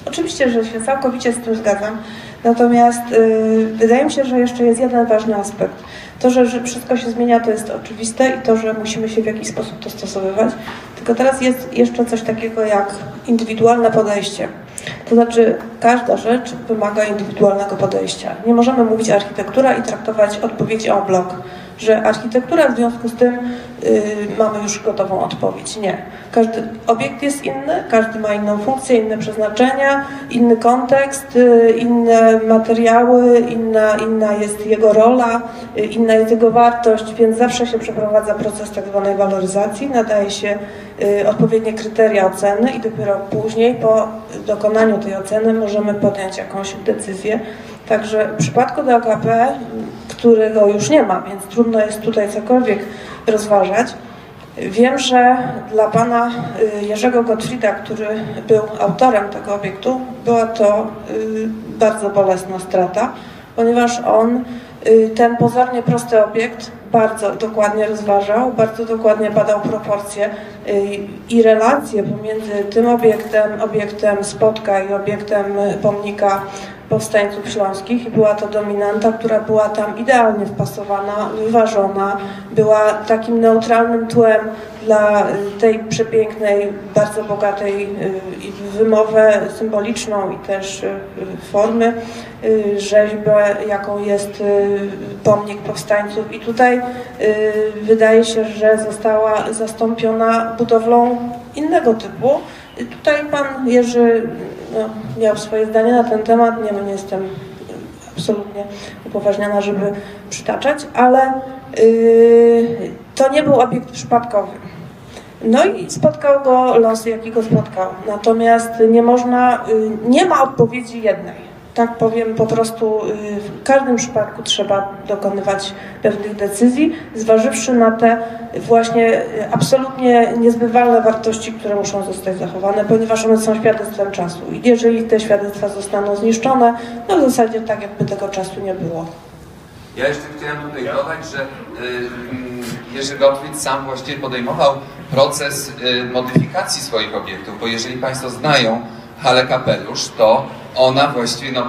Oczywiście, że się całkowicie z tym zgadzam. Natomiast y, wydaje mi się, że jeszcze jest jeden ważny aspekt. To, że, że wszystko się zmienia, to jest oczywiste i to, że musimy się w jakiś sposób dostosowywać. Tylko teraz jest jeszcze coś takiego jak indywidualne podejście. To znaczy, każda rzecz wymaga indywidualnego podejścia. Nie możemy mówić architektura i traktować odpowiedzi en bloc, że architektura w związku z tym yy, mamy już gotową odpowiedź. Nie. Każdy obiekt jest inny, każdy ma inną funkcję, inne przeznaczenia, inny kontekst, yy, inne materiały, inna, inna jest jego rola, yy, inna jest jego wartość, więc zawsze się przeprowadza proces tak zwanej waloryzacji, nadaje się y, odpowiednie kryteria oceny i dopiero później po dokonaniu tej oceny możemy podjąć jakąś decyzję. Także w przypadku DOKP, którego już nie ma, więc trudno jest tutaj cokolwiek rozważać, wiem, że dla pana y, Jerzego Gottfrieda, który był autorem tego obiektu, była to y, bardzo bolesna strata, ponieważ on ten pozornie prosty obiekt bardzo dokładnie rozważał, bardzo dokładnie badał proporcje i relacje pomiędzy tym obiektem, obiektem spotka i obiektem pomnika powstańców śląskich i była to dominanta, która była tam idealnie wpasowana, wyważona, była takim neutralnym tłem dla tej przepięknej, bardzo bogatej wymowę symboliczną i też formy rzeźbę, jaką jest pomnik powstańców i tutaj wydaje się, że została zastąpiona budowlą innego typu. Tutaj pan Jerzy no, miał swoje zdanie na ten temat, nie, no, nie jestem absolutnie upoważniona, żeby przytaczać, ale yy, to nie był obiekt przypadkowy. No i spotkał go los, jaki go spotkał. Natomiast nie można, yy, nie ma odpowiedzi jednej tak powiem, po prostu w każdym przypadku trzeba dokonywać pewnych decyzji, zważywszy na te właśnie absolutnie niezbywalne wartości, które muszą zostać zachowane, ponieważ one są świadectwem czasu. I jeżeli te świadectwa zostaną zniszczone, no w zasadzie tak jakby tego czasu nie było. Ja jeszcze chciałem tutaj dodać, że Jerzy Gottfried sam właściwie podejmował proces modyfikacji swoich obiektów, bo jeżeli Państwo znają Halę Kapelusz, to ona właściwie, no,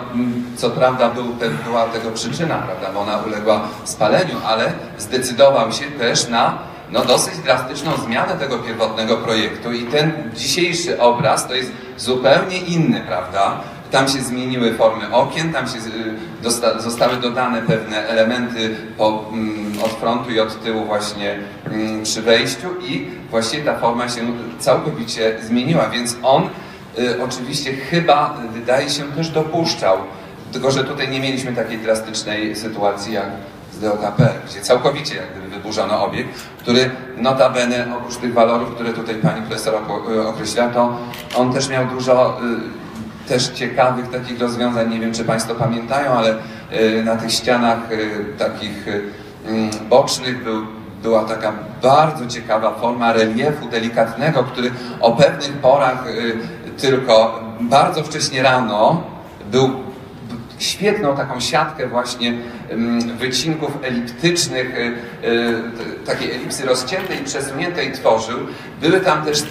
co prawda był, była tego przyczyna, prawda, bo ona uległa spaleniu, ale zdecydował się też na no, dosyć drastyczną zmianę tego pierwotnego projektu i ten dzisiejszy obraz to jest zupełnie inny, prawda? Tam się zmieniły formy okien, tam się y, zostały dodane pewne elementy po, od frontu i od tyłu właśnie przy wejściu i właściwie ta forma się całkowicie zmieniła, więc on oczywiście chyba wydaje się też dopuszczał Tylko, że tutaj nie mieliśmy takiej drastycznej sytuacji jak z DOKP, gdzie całkowicie jak gdyby wyburzono obiekt, który notabene oprócz tych walorów, które tutaj pani profesor oko- określa, to on też miał dużo y, też ciekawych takich rozwiązań. Nie wiem, czy Państwo pamiętają, ale y, na tych ścianach y, takich y, mm, bocznych był, była taka bardzo ciekawa forma reliefu delikatnego, który o pewnych porach y, tylko bardzo wcześnie rano był świetną taką siatkę właśnie ym, wycinków eliptycznych, y, y, takiej elipsy rozciętej i przesuniętej tworzył. Były tam też y,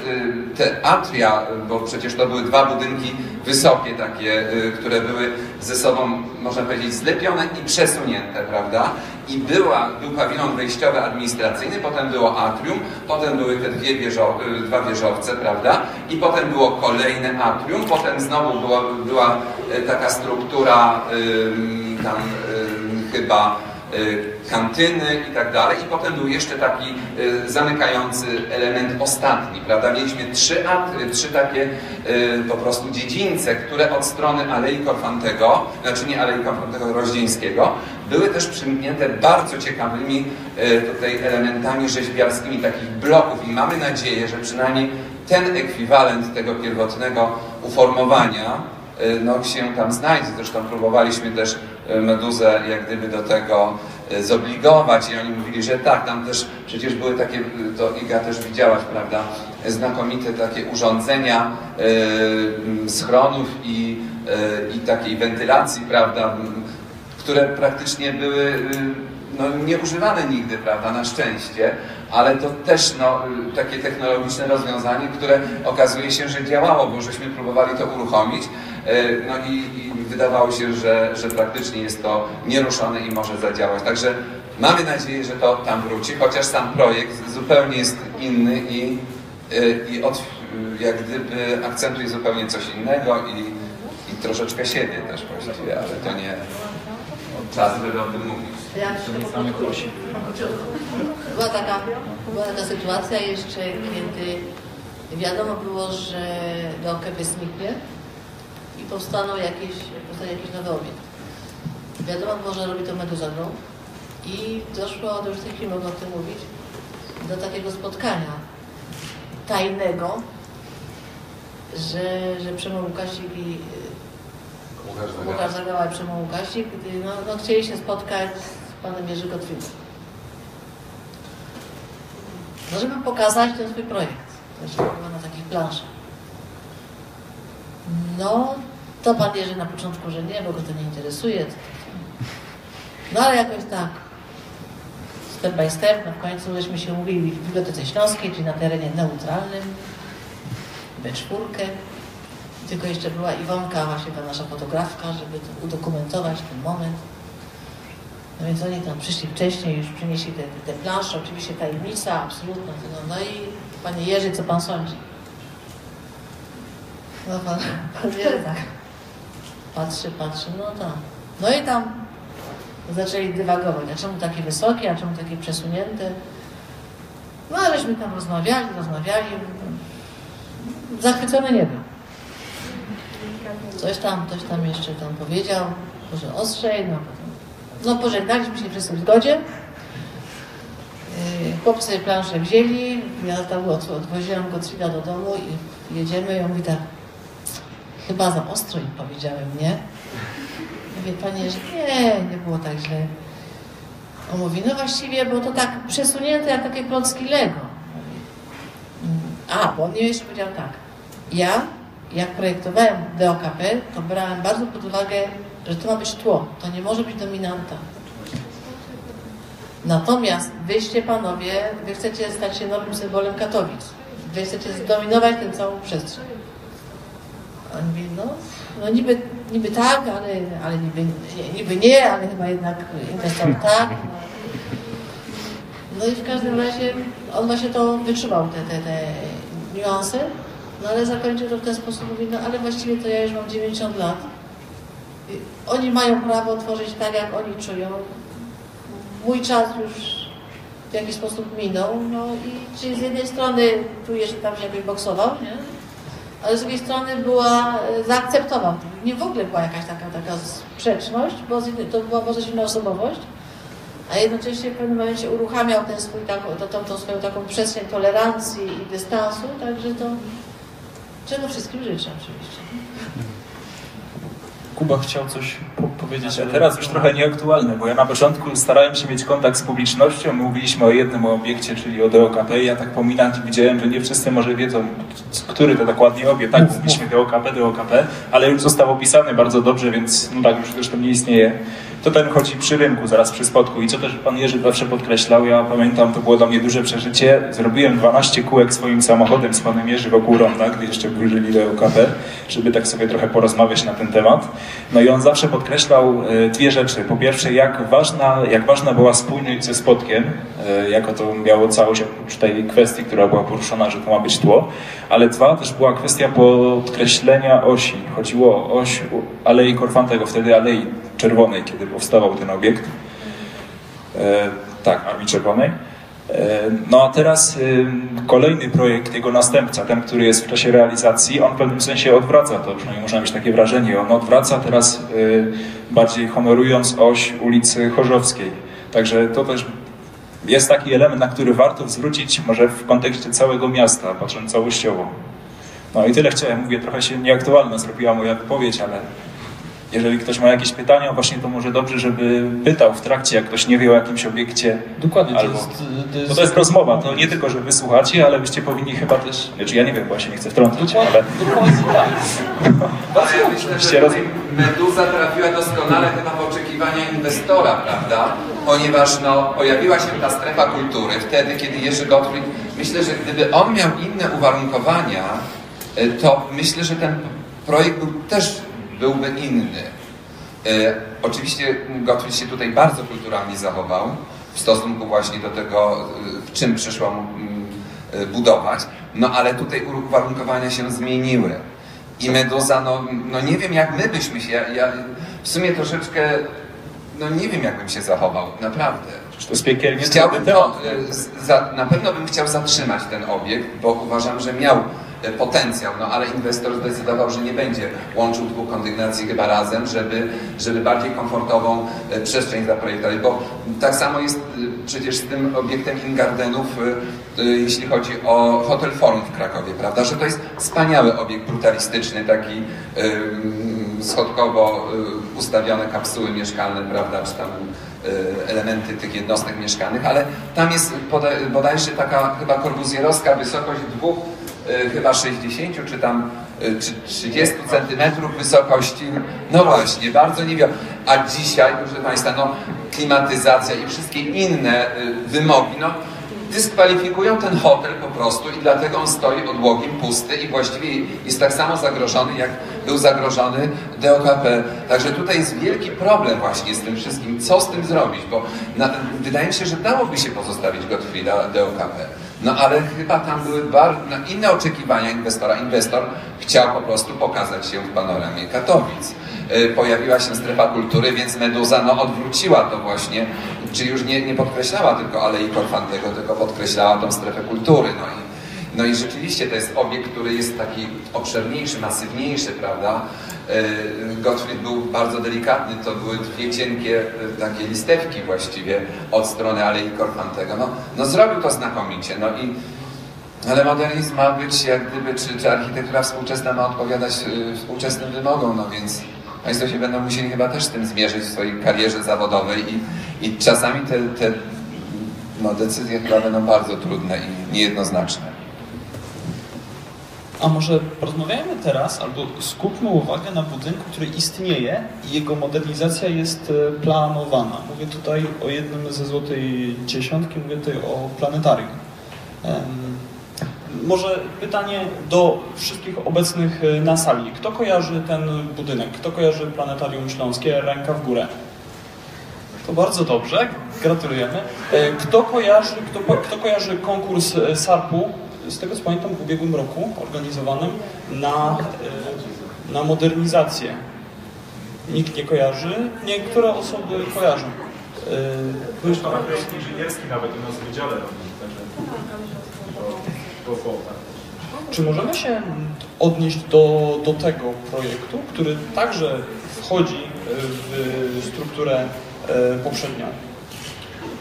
te atria, bo przecież to były dwa budynki wysokie takie, które były ze sobą, można powiedzieć, zlepione i przesunięte, prawda? I była, był pawilon wejściowy administracyjny, potem było atrium, potem były te dwie wieżo, y, dwa wieżowce, prawda? I potem było kolejne atrium, potem znowu była y, taka struktura tam chyba y, kantyny i tak dalej. I potem był jeszcze taki y, zamykający element ostatni, prawda? Mieliśmy trzy, at, y, trzy takie po prostu dziedzińce, które od strony Alei Korfantego, znaczy nie Alei Korfantego, Rozdzieńskiego, były też przymknięte bardzo ciekawymi y, tutaj elementami rzeźbiarskimi takich bloków i mamy nadzieję, że przynajmniej ten ekwiwalent tego pierwotnego uformowania y, no, się tam znajdzie. Zresztą próbowaliśmy też y, Meduzę jak gdyby do tego zobligować i oni mówili, że tak, tam też przecież były takie, to Iga też widziałaś, prawda, znakomite takie urządzenia schronów i, i takiej wentylacji, prawda, które praktycznie były y, no, nieużywane nigdy, prawda, na szczęście, ale to też no, y, takie technologiczne rozwiązanie, które okazuje się, że działało, bo żeśmy próbowali to uruchomić, y, no i, i wydawało się, że, że praktycznie jest to nieruszone i może zadziałać. Także mamy nadzieję, że to tam wróci, chociaż sam projekt zupełnie jest inny i, i od, jak gdyby akcentuje zupełnie coś innego i, i troszeczkę siebie też właściwie, ale to nie czas, żeby o tym mówić. Ja myślę, była taka, była taka sytuacja jeszcze, kiedy wiadomo było, że do KP zniknie i powstaną jakieś, powstanie jakiś nowy obiekt. Wiadomo było, że robi to Meduza Group i doszło, to już w tej chwili mogę o tym mówić, do takiego spotkania tajnego, że, że Przemo Łukasik i Łukasz Zagała i Przemo Łukasik, gdy no, no, chcieli się spotkać z panem Jerzy Gotwinem. No, żeby pokazać ten swój projekt. Chyba na takich planszach. No, to pan Jerzy na początku, że nie, bo go to nie interesuje. No ale jakoś tak. Step by step, no w końcu żeśmy się umówili w Bibliotece Śląskiej, czyli na terenie neutralnym, B4. Tylko jeszcze była Iwonka, właśnie ta nasza fotografka, żeby to udokumentować ten moment. No więc oni tam przyszli wcześniej, już przynieśli te, te, te plansze, oczywiście tajemnica absolutna. No, no i panie Jerzy, co pan sądzi? No pan, pan Jerzy [laughs] tak patrzy, patrzy, no tak. No i tam zaczęli dywagować, a czemu takie wysokie, a czemu takie przesunięte? No aleśmy tam rozmawiali, rozmawiali. Zachwycony nie był. Coś tam, coś tam jeszcze tam powiedział, może ostrzej, no. No pożegnaliśmy się wszyscy w zgodzie. Yy, Chłopcy planszę wzięli, ja tam od, odwoziłam Gottfrieda do domu i jedziemy i on mówi tak, chyba za ostro im powiedziałem, nie? Mówię, panie, że nie, nie było tak źle. On mówi, no właściwie, bo to tak przesunięte jak takie klocki Lego. "Mm, A, bo on jeszcze powiedział tak, ja jak projektowałem DOKP, to brałem bardzo pod uwagę, że to ma być tło, to nie może być dominanta. Natomiast wyście panowie, wy chcecie stać się nowym symbolem Katowic. Wy chcecie zdominować tę całą przestrzeń. On no, no niby, niby tak, ale, ale niby, nie, niby nie, ale chyba jednak inwestor tak. No i w każdym razie on właśnie to wytrzymał, te, te, te niuanse. No ale zakończył to w ten sposób, mówi, no ale właściwie to ja już mam 90 lat. Oni mają prawo tworzyć tak, jak oni czują. Mój czas już w jakiś sposób minął, no i czy z jednej strony czujesz, że tam się jakoś boksował, nie? ale z drugiej strony była, e, zaakceptował. Nie w ogóle była jakaś taka, taka sprzeczność, bo to była może inna osobowość, a jednocześnie w pewnym momencie uruchamiał ten swój, taką, to, tą, tą swoją taką przestrzeń tolerancji i dystansu, także to czego wszystkim życzę oczywiście. Kuba chciał coś po powiedzieć. A teraz już trochę nieaktualne, bo ja na początku starałem się mieć kontakt z publicznością. Mówiliśmy o jednym obiekcie, czyli o DOKP. Ja tak pominąć widziałem, że nie wszyscy może wiedzą, który to dokładnie obiekt. Tak, mówiliśmy DOKP, DOKP, ale już został opisany bardzo dobrze, więc no tak, już zresztą nie istnieje. To ten chodzi przy rynku, zaraz przy spotku. I co też pan Jerzy zawsze podkreślał, ja pamiętam, to było dla mnie duże przeżycie. Zrobiłem 12 kółek swoim samochodem z panem Jerzy wokół ronda, gdy jeszcze żyli DOKP, żeby tak sobie trochę porozmawiać na ten temat. No i on zawsze podkreślał e, dwie rzeczy. Po pierwsze, jak ważna, jak ważna była spójność ze spotkiem, e, jako to miało całość oprócz tej kwestii, która była poruszona, że to ma być tło, ale dwa, też była kwestia podkreślenia osi. Chodziło o oś Alei Korfantego, wtedy Alei Czerwonej, kiedy powstawał ten obiekt. E, tak, Armii Czerwonej. E, No a teraz y, kolejny projekt, jego następca, ten, który jest w czasie realizacji, on w pewnym sensie odwraca to, przynajmniej można mieć takie wrażenie, on odwraca teraz bardziej honorując oś ulicy Chorzowskiej. Także to też jest taki element, na który warto zwrócić może w kontekście całego miasta, patrząc całościowo. No i tyle chciałem, mówię, trochę się nieaktualna zrobiła moja wypowiedź, ale jeżeli ktoś ma jakieś pytania, właśnie to może dobrze, żeby pytał w trakcie, jak ktoś nie wie o jakimś obiekcie. Dokładnie, Albo- to jest, to jest, to jest rozmowa, to nie tylko, że wysłuchacie, ale byście powinni chyba też, znaczy ja nie wiem, bo ja się nie chcę wtrącać, ale Dokładnie tak. Ale ja myślę, że. Meduza trafiła doskonale chyba w oczekiwania inwestora, prawda? Ponieważ no, pojawiła się ta strefa kultury wtedy, kiedy Jerzy Gottfried, myślę, że gdyby on miał inne uwarunkowania, y, to myślę, że ten projekt był, też byłby inny. E, Oczywiście Gottfried się tutaj bardzo kulturalnie zachował w stosunku właśnie do tego, e, w czym przyszło mu mm, e, budować, no ale tutaj uwarunkowania się zmieniły. I Meduza, no, no nie wiem jak my byśmy się, ja, ja w sumie troszeczkę, no nie wiem jak bym się zachował, naprawdę. to jest piekielnie Chciałbym to, e, z- za, na pewno bym chciał zatrzymać ten obiekt, bo uważam, że miał e, potencjał, no ale inwestor zdecydował, że nie będzie łączył dwóch kondygnacji chyba razem, żeby, żeby bardziej komfortową e, przestrzeń zaprojektować, bo tak samo jest e, przecież z tym obiektem Ingardenów, e, jeśli chodzi o Hotel Forum w Krakowie, prawda, że to jest wspaniały obiekt brutalistyczny, taki mm, schodkowo ustawione kapsuły mieszkalne, prawda, czy tam elementy tych jednostek mieszkalnych, ale tam jest bodajże taka chyba korbuzjerowska wysokość dwóch, chyba 60 czy tam czy 30 centymetrów wysokości. No właśnie, bardzo niewiele. A dzisiaj, proszę Państwa, no klimatyzacja i wszystkie inne e, wymogi, no dyskwalifikują ten hotel po prostu i dlatego on stoi odłogiem pusty i właściwie jest tak samo zagrożony, jak był zagrożony DOKP. Także tutaj jest wielki problem właśnie z tym wszystkim, co z tym zrobić, bo na, wydaje mi się, że dałoby się pozostawić Gottfrieda DOKP. No ale chyba tam były bar, no, inne oczekiwania inwestora. Inwestor chciał po prostu pokazać się w panoramie Katowic. Y, Pojawiła się strefa kultury, więc Meduza no, odwróciła to właśnie, czy już nie, nie podkreślała tylko Alei Korfantego, tylko podkreślała tą strefę kultury. No i, no i rzeczywiście to jest obiekt, który jest taki obszerniejszy, masywniejszy, prawda? Y, Gottfried był bardzo delikatny, to były dwie cienkie y, takie listewki właściwie od strony Alei Korfantego. No, no zrobił to znakomicie, no i ale modernizm ma być jak gdyby, czy, czy architektura współczesna ma odpowiadać y, współczesnym wymogom, no więc Państwo się będą musieli chyba też z tym zmierzyć w swojej karierze zawodowej i, i czasami te, te no, decyzje chyba będą bardzo trudne i niejednoznaczne. A może porozmawiajmy teraz, albo skupmy uwagę na budynku, który istnieje i jego modernizacja jest e, planowana. Mówię tutaj o jednym ze złotej dziesiątki, mówię tutaj o planetarium. Może pytanie do wszystkich obecnych e, na sali. Kto kojarzy ten budynek? Kto kojarzy Planetarium Śląskie? Ręka w górę. To bardzo dobrze, gratulujemy. E, Kto kojarzy, kto, kto kojarzy konkurs SARP-u, z tego co pamiętam w ubiegłym roku organizowanym na, e, na modernizację? Nikt nie kojarzy, niektóre osoby kojarzą. E, Już pan inżynierski nawet u nas w wydziale także to, to, to, tak. Czy możemy się odnieść do, do tego projektu, który także wchodzi w strukturę e, poprzednią?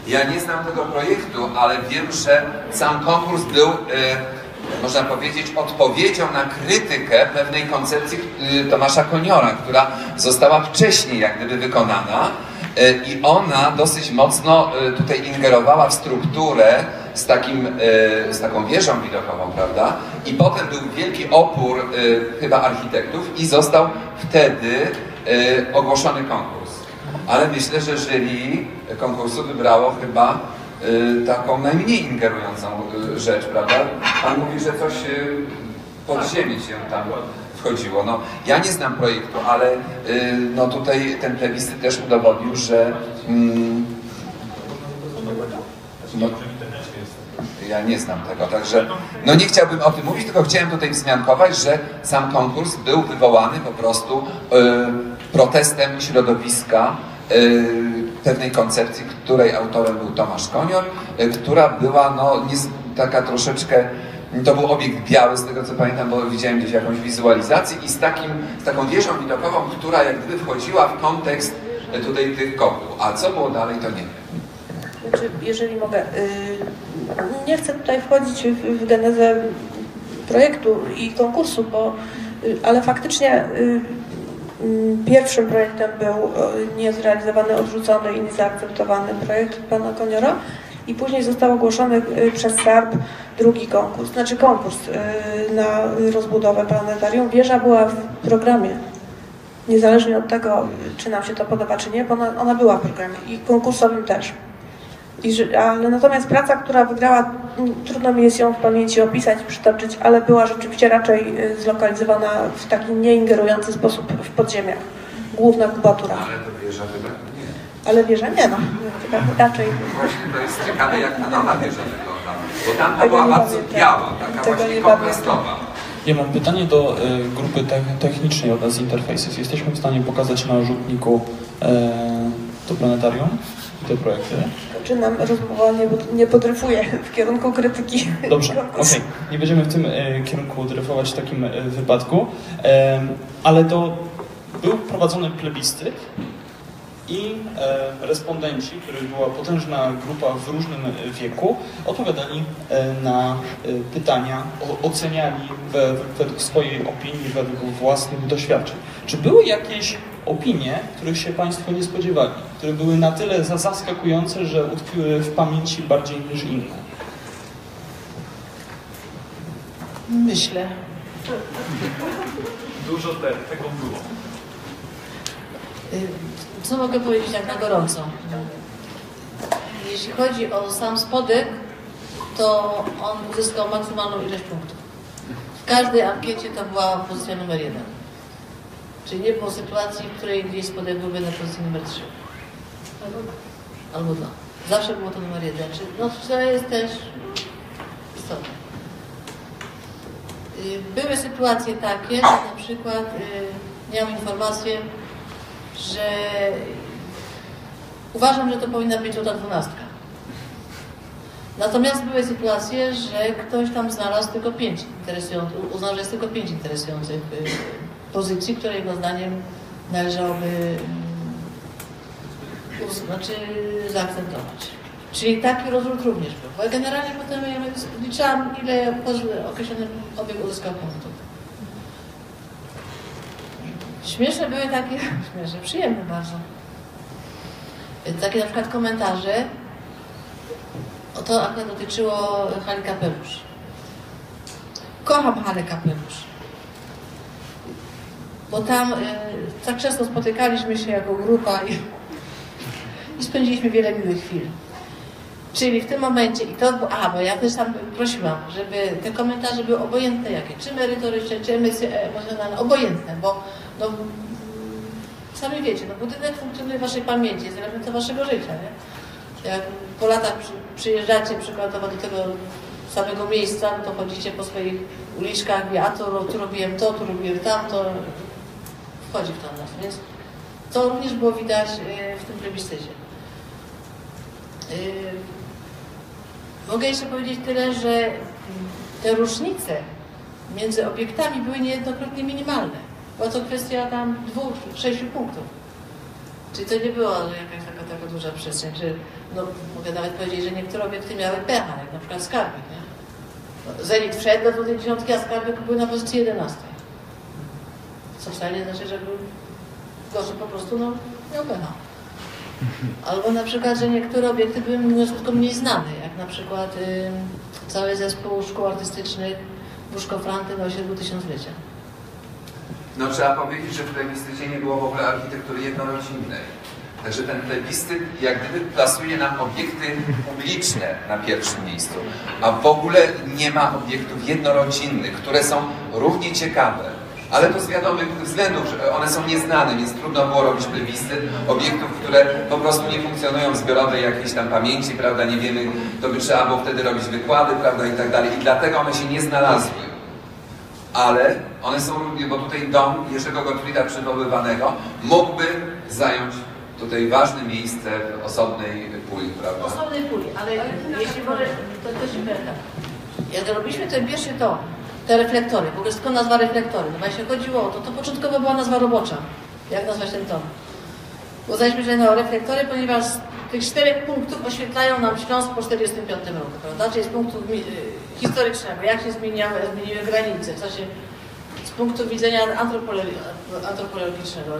Ja nie znam tego projektu, ale wiem, że sam konkurs był, e, można powiedzieć, odpowiedzią na krytykę pewnej koncepcji e, Tomasza Koniora, która została wcześniej jak gdyby wykonana e, i ona dosyć mocno tutaj ingerowała w strukturę z, takim, z taką wieżą widokową, prawda? I potem był wielki opór chyba architektów i został wtedy ogłoszony konkurs. Ale myślę, że jury konkursu wybrało chyba y, taką najmniej ingerującą y, rzecz, prawda? Pan mówi, że coś y, pod ziemię się tam wchodziło. No, ja nie znam projektu, ale no tutaj ten plebiscyt też udowodnił, że mm, no, ja nie znam tego, także no nie chciałbym o tym mówić, tylko chciałem tutaj wzmiankować, że sam konkurs był wywołany po prostu y, protestem środowiska pewnej koncepcji, której autorem był Tomasz Konior, y, która była no taka troszeczkę to był obiekt biały, z tego co pamiętam, bo widziałem gdzieś jakąś wizualizację i z, takim, z taką wieżą widokową, która jak gdyby wchodziła w kontekst y, tutaj tych kopuł. A co było dalej, to nie wiem. Znaczy, jeżeli mogę, y, nie chcę tutaj wchodzić w, genezę projektu i konkursu, bo, y, ale faktycznie y, pierwszym projektem był y, niezrealizowany, odrzucony i niezaakceptowany projekt pana Koniora i później został ogłoszony y, przez SARP drugi konkurs, znaczy konkurs y, na rozbudowę planetarium. Wieża była w programie niezależnie od tego, czy nam się to podoba, czy nie, bo ona, ona była w programie i konkursowym też. I, ale natomiast praca, która wygrała, trudno mi jest ją w pamięci opisać, przytoczyć, ale była rzeczywiście raczej y, zlokalizowana w taki nieingerujący sposób w podziemiach. Główna kubatura. Ale to wieża chyba nie. Ale wieża nie no, raczej. Właśnie to jest ciekawe, jak ta nowa wieża wygląda. Bo tamta była bardzo pamiętam. biała, taka Tego właśnie kontrastowa. Ja mam pytanie do e, grupy te technicznej od nas Interfaces. Jesteśmy w stanie pokazać na rzutniku e, to planetarium i te projekty? Czy nam rozmowa nie, nie podryfuje w kierunku krytyki Dobrze, [laughs] okej. konkursu. Nie będziemy w tym e, kierunku dryfować w takim e, wypadku, Em, ale to był prowadzony plebiscyt i e, respondenci, których była potężna grupa w różnym e, wieku, odpowiadali e, na e, pytania, o, oceniali we, według swojej opinii, według własnych doświadczeń. Czy były jakieś opinie, których się Państwo nie spodziewali, które były na tyle za- zaskakujące, że utkwiły w pamięci bardziej niż inne? Myślę. Dużo te, tego było. Y, Co mogę powiedzieć tak na gorąco? Jeśli chodzi o sam spodek, to on uzyskał maksymalną ilość punktów. W każdej ankiecie to była pozycja numer jeden. Czyli nie było sytuacji, w której gdzieś byłby na pozycji numer trzy. Albo dwa. Zawsze było to numer jeden. Czyli, no, to jest też istotne. Y, Były sytuacje takie, że na przykład y, miałam informację, że uważam, że to powinna być ta dwunastka. Natomiast były sytuacje, że ktoś tam znalazł tylko pięć interesujących, uznał, że jest tylko pięć interesujących y, pozycji, które jego zdaniem należałoby uz- znaczy, zaakcentować. Czyli taki rozrzut również był. Ja generalnie potem ja liczyłam, ile określony obiekt uzyskał punktów. Śmieszne były takie, [laughs] śmieszne, przyjemne bardzo. Takie na przykład komentarze, o to akurat dotyczyło Hali Kapelusz. Kocham Halę Kapelusz. Bo tam y, tak często spotykaliśmy się jako grupa i, i spędziliśmy wiele miłych chwil. Czyli w tym momencie, i to, a, bo ja też tam prosiłam, żeby te komentarze były obojętne jakie, czy merytoryczne, czy emocjonalne, obojętne, bo no, sami wiecie, no budynek funkcjonuje w waszej pamięci, jest elementem waszego życia, nie? Jak po latach przy, przyjeżdżacie przykładowo do tego samego miejsca, no to chodzicie po swoich uliczkach, wie, a to, tu robiłem to, tu robiłem tamto, wchodzi w nas, więc to również było widać e, w tym plebiscycie. Yy, Mogę jeszcze powiedzieć tyle, że te różnice między obiektami były niejednokrotnie minimalne. Była to kwestia tam dwóch, sześciu punktów. Czyli to nie była jakaś taka, taka duża przestrzeń, że no, mogę nawet powiedzieć, że niektóre obiekty miały pecha, jak na przykład skarbek. Nie? No, Zenit wszedł do tej dziesiątki, a skarbek był na pozycji 11. Wcale nie znaczy, że był gorszy, po prostu no, miał pecha. Albo na przykład, że niektóre obiekty były mimo mniej znane, jak na przykład y, cały zespół szkół artystycznych Buszko Franty na osiedlu tysiąclecia. No trzeba powiedzieć, że w plebiscycie nie było w ogóle architektury jednorodzinnej. Także ten plebiscyt jak gdyby plasuje nam obiekty publiczne na pierwszym miejscu, a w ogóle nie ma obiektów jednorodzinnych, które są równie ciekawe. Ale to z wiadomych względów, że one są nieznane, więc trudno było robić plebiscyt obiektów, które po prostu nie funkcjonują w zbiorowej jakiejś tam pamięci, prawda, nie wiemy, to by trzeba było wtedy robić wykłady, prawda, i tak dalej. I dlatego one się nie znalazły ale one są, bo tutaj dom Jerzego Gottfrieda przywoływanego mógłby zająć tutaj ważne miejsce w osobnej puli, prawda? Osobnej puli, ale jeśli może, to też tak. Jak robiliśmy ten pierwszy tom, te reflektory, w ogóle skąd nazwa reflektory? No właśnie chodziło o to, to początkowo była nazwa robocza. Jak nazwać ten tom? Uznaliśmy, że no reflektory, ponieważ tych czterech punktów oświetlają nam Śląsk po 45 roku, prawda? Czyli z punktu y, historycznego, jak się zmieniały, zmieniły granice, co się z punktu widzenia antropolo- antropologicznego,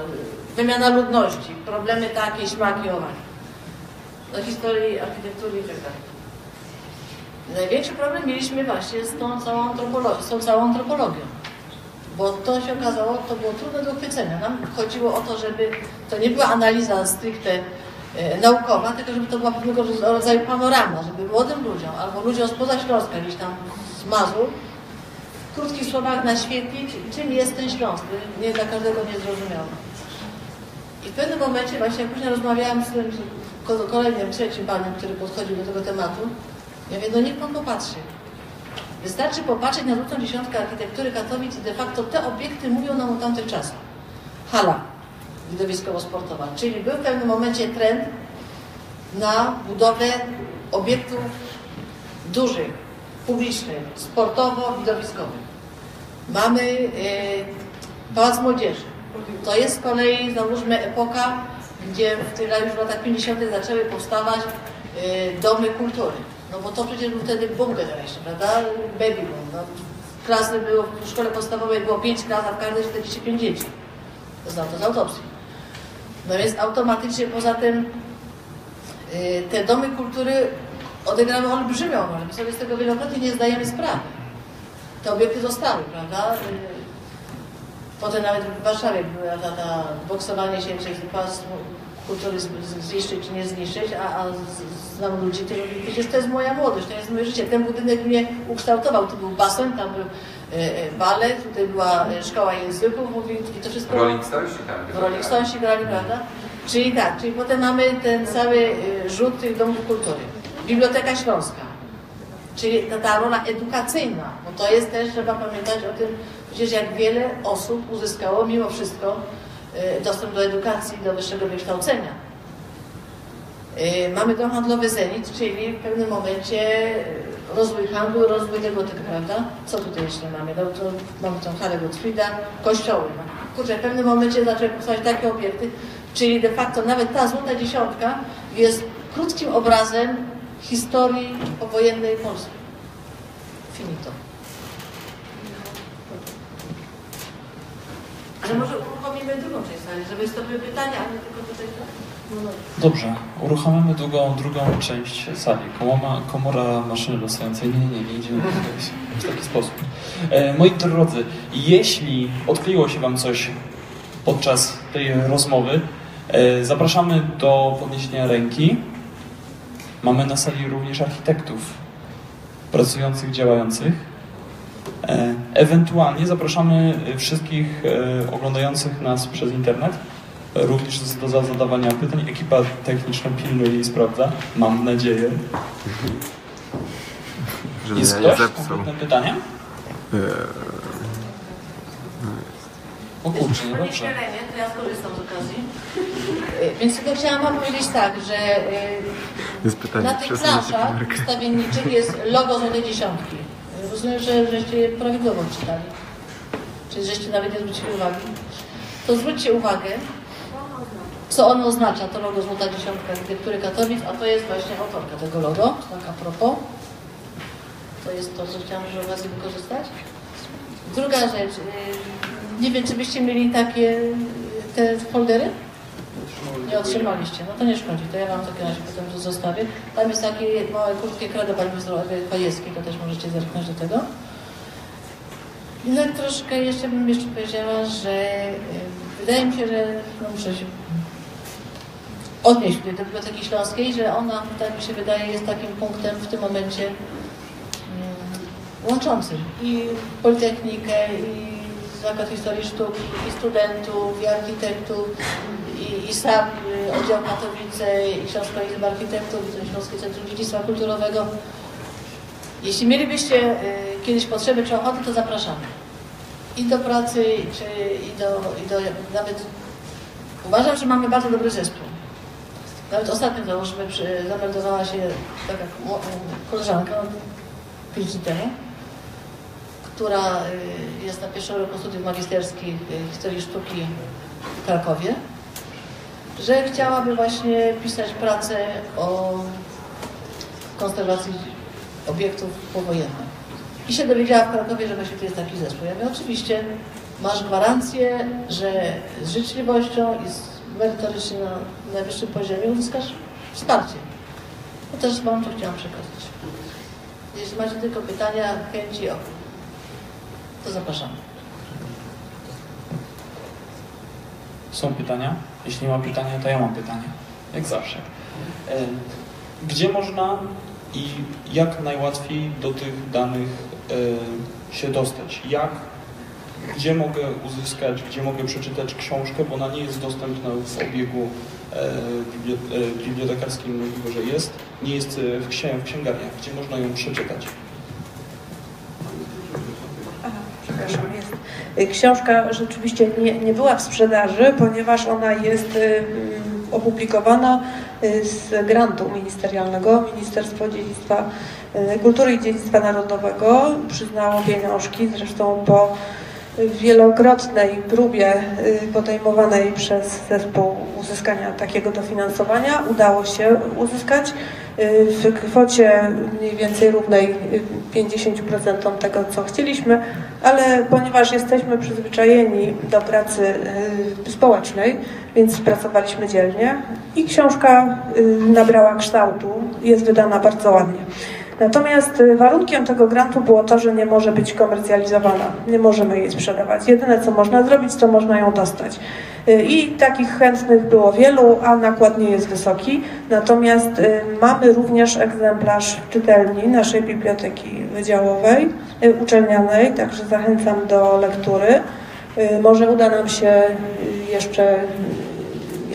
wymiana ludności, problemy takie, śmaki, do historii, architektury i tak dalej. Największy problem mieliśmy właśnie z tą całą antropologią, z tą całą antropologią. Bo to się okazało, to było trudne do uchwycenia. Nam chodziło o to, żeby to nie była analiza stricte e, naukowa, tylko żeby to była pewnego rodzaju panorama, żeby młodym ludziom albo ludziom spoza Śląska, gdzieś tam z Mazur, w krótkich słowach naświetlić, czym jest ten Śląsk. Nie dla każdego niezrozumiałe. I w pewnym momencie, właśnie później rozmawiałam z tym ko- kolejnym, trzecim panem, który podchodził do tego tematu, ja mówię, no niech pan popatrzy. Wystarczy popatrzeć na złotą dziesiątkę architektury Katowic i de facto te obiekty mówią nam o tamtych czasach. Hala widowiskowo-sportowa, czyli był w pewnym momencie trend na budowę obiektów dużych, publicznych, sportowo-widowiskowych. Mamy e, Pałac Młodzieży. To jest z kolei, załóżmy, epoka, gdzie w tych już w latach 50. zaczęły powstawać e, domy kultury. No bo to przecież był wtedy boom generation, prawda? Baby boom. No, klasy było, w szkole podstawowej było 5 klas, a w każdej 45 dzieci. To znam to z autopsji. No więc automatycznie poza tym y, te domy kultury odegrały olbrzymią rolę. My sobie z tego wielokrotnie nie zdajemy sprawy. Te obiekty zostały, prawda? Y, Potem nawet w Warszawie była ta, ta boksowanie się, pas kultury zniszczyć czy nie zniszczyć, a, a znam ludzi, którzy mówią, przecież to jest moja młodość, to jest moje życie. Ten budynek mnie ukształtował. Tu był basen, tam był e, e, balet, tutaj była e, szkoła języków, mówi, i to wszystko... Rolling Stonesi tam Rolling Stonesi grali, prawda? Czyli tak, czyli potem mamy ten cały rzut tych domów kultury. Biblioteka Śląska, czyli ta, ta rola edukacyjna, bo to jest też, trzeba pamiętać o tym, przecież jak wiele osób uzyskało mimo wszystko dostęp do edukacji, do wyższego wykształcenia. Y, Mamy dom handlowy Zenit, czyli w pewnym momencie y, rozwój handlu, rozwój tego typu, prawda? Co tutaj jeszcze mamy? No, to mamy tą halę Gottfrieda, kościoły. No. Kurczę, w pewnym momencie zaczęły powstawać takie obiekty, czyli de facto nawet ta złota dziesiątka jest krótkim obrazem historii powojennej Polski. Finito. Ale może drugą część żeby pytania, a nie tylko tutaj. No. Dobrze, uruchamiamy drugą, drugą część sali. Komora, maszyny losującej. Nie, nie, nie, nie idziemy w taki sposób. E, moi drodzy, jeśli odkleiło się Wam coś podczas tej rozmowy, e, zapraszamy do podniesienia ręki. Mamy na sali również architektów pracujących, działających. E, Ewentualnie zapraszamy e, wszystkich e, oglądających nas przez internet również do za- zadawania pytań. Ekipa techniczna pilnuje i sprawdza. Mam nadzieję. Żeby Jest nie ktoś? Konkretne pytania? Eee, O kurczę, no Panie dobrze. To ja skorzystam z okazji. Y, Więc tylko chciałam Wam powiedzieć tak, że Jest pytanie, na tych planszach ustawienniczych jest logo Złotej Dziesiątki. Rozumiem, że żeście je prawidłowo czytali. Czyli żeście nawet nie zwrócili uwagi. To zwróćcie uwagę, co ono oznacza, to logo Złota Dziesiątka Architektury Katowic, a to jest właśnie autorka tego logo, tak a propos. To jest to, co chciałam przy okazji wykorzystać. Druga rzecz, y, nie wiem, czy byście mieli takie te foldery? Nie otrzymaliście, no to nie szkodzi, to ja wam w takim razie potem to zostawię. Tam jest takie małe, krótkie kredo pani Pajewskiej, to też możecie zerknąć do tego. No i troszkę jeszcze bym jeszcze powiedziała, że y, wydaje mi się, że no muszę się odnieść do Biblioteki Śląskiej, że ona, tak mi się wydaje, jest takim punktem w tym momencie mm, łączącym i Politechnikę, i Zakład Historii Sztuk, i studentów, i architektów, i, sam y, oddział Katowice, i Książka Izby Architektów, Śląskie Centrum Dziedzictwa Kulturowego. Jeśli mielibyście y, kiedyś potrzeby czy ochotę, to zapraszamy. I do pracy, czy, i, do, i do nawet uważam, że mamy bardzo dobry zespół. Nawet ostatnio załóżmy, zameldowała się taka mo- koleżanka dni temu, która y, jest na pierwszym roku studiów magisterskich y, historii sztuki w Krakowie, że chciałaby właśnie pisać pracę o konserwacji obiektów powojennych. I się dowiedziała w Krakowie, że właśnie tu jest taki zespół. Ja mówię, oczywiście masz gwarancję, że z życzliwością i z merytorycznie na najwyższym poziomie uzyskasz wsparcie. To też Wam to chciałam przekazać. Jeśli macie tylko pytania, chęci, o, to zapraszamy. Są pytania? Jeśli nie ma pytania, to ja mam pytanie. Jak zawsze. E, Gdzie można i jak najłatwiej do tych danych e, się dostać? Jak, gdzie mogę uzyskać, gdzie mogę przeczytać książkę, bo ona nie jest dostępna w obiegu e, bibli- bibliotekarskim, możliwe, że jest, nie jest w księgarniach, gdzie można ją przeczytać. Aha, przepraszam, jest. Y, Książka rzeczywiście nie, nie była w sprzedaży, ponieważ ona jest y, mm, opublikowana y, z grantu ministerialnego. Ministerstwo Dziedzictwa y, Kultury i Dziedzictwa Narodowego przyznało pieniążki, zresztą po wielokrotnej próbie y, podejmowanej przez zespół uzyskania takiego dofinansowania udało się uzyskać y, w kwocie mniej więcej równej y, 50% tego, co chcieliśmy, ale ponieważ jesteśmy przyzwyczajeni do pracy y, społecznej, więc pracowaliśmy dzielnie i książka y, nabrała kształtu, jest wydana bardzo ładnie. Natomiast y, warunkiem tego grantu było to, że nie może być komercjalizowana, nie możemy jej sprzedawać. Jedyne co można zrobić, to można ją dostać. Y, I takich chętnych było wielu, a nakład nie jest wysoki. Natomiast y, mamy również egzemplarz czytelni naszej biblioteki wydziałowej, uczelnianej, także zachęcam do lektury. Może uda nam się jeszcze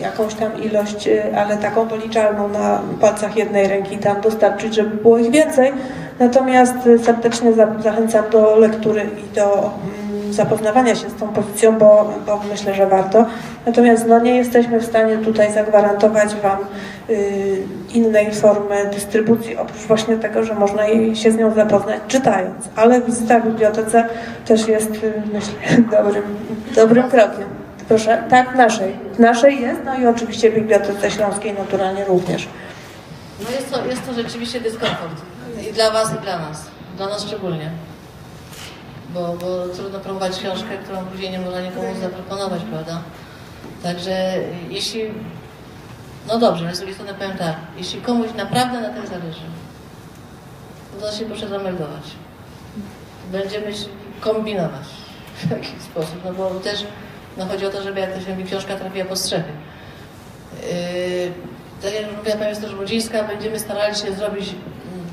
jakąś tam ilość, y, ale taką policzalną na palcach jednej ręki tam dostarczyć, żeby było ich więcej. Natomiast y, serdecznie za- zachęcam do lektury i do mm, zapoznawania się z tą pozycją, bo, bo myślę, że warto. Natomiast no, nie jesteśmy w stanie tutaj zagwarantować Wam y, innej formy dystrybucji, oprócz właśnie tego, że można się z nią zapoznać czytając. Ale wizyta w bibliotece też jest, y, myślę, [laughs] dobrym, dobrym krokiem. Proszę, tak, w naszej. W naszej jest, no i oczywiście w Bibliotece Śląskiej naturalnie również. No jest to, jest to rzeczywiście dyskomfort. I dla Was, i dla nas. Dla nas szczególnie. Bo, bo trudno promować książkę, którą później nie można nikomu zaproponować, prawda? Także jeśli... No dobrze, z drugiej strony powiem tak. Jeśli komuś naprawdę na tym zależy, to się proszę zameldować. Będziemy kombinować w jakiś sposób, no bo też no chodzi o to, żeby jak to się mówi, książka trafiła pod strzechy. Yy, tak jak mówiła Pani Straż Brudzińska, będziemy starali się zrobić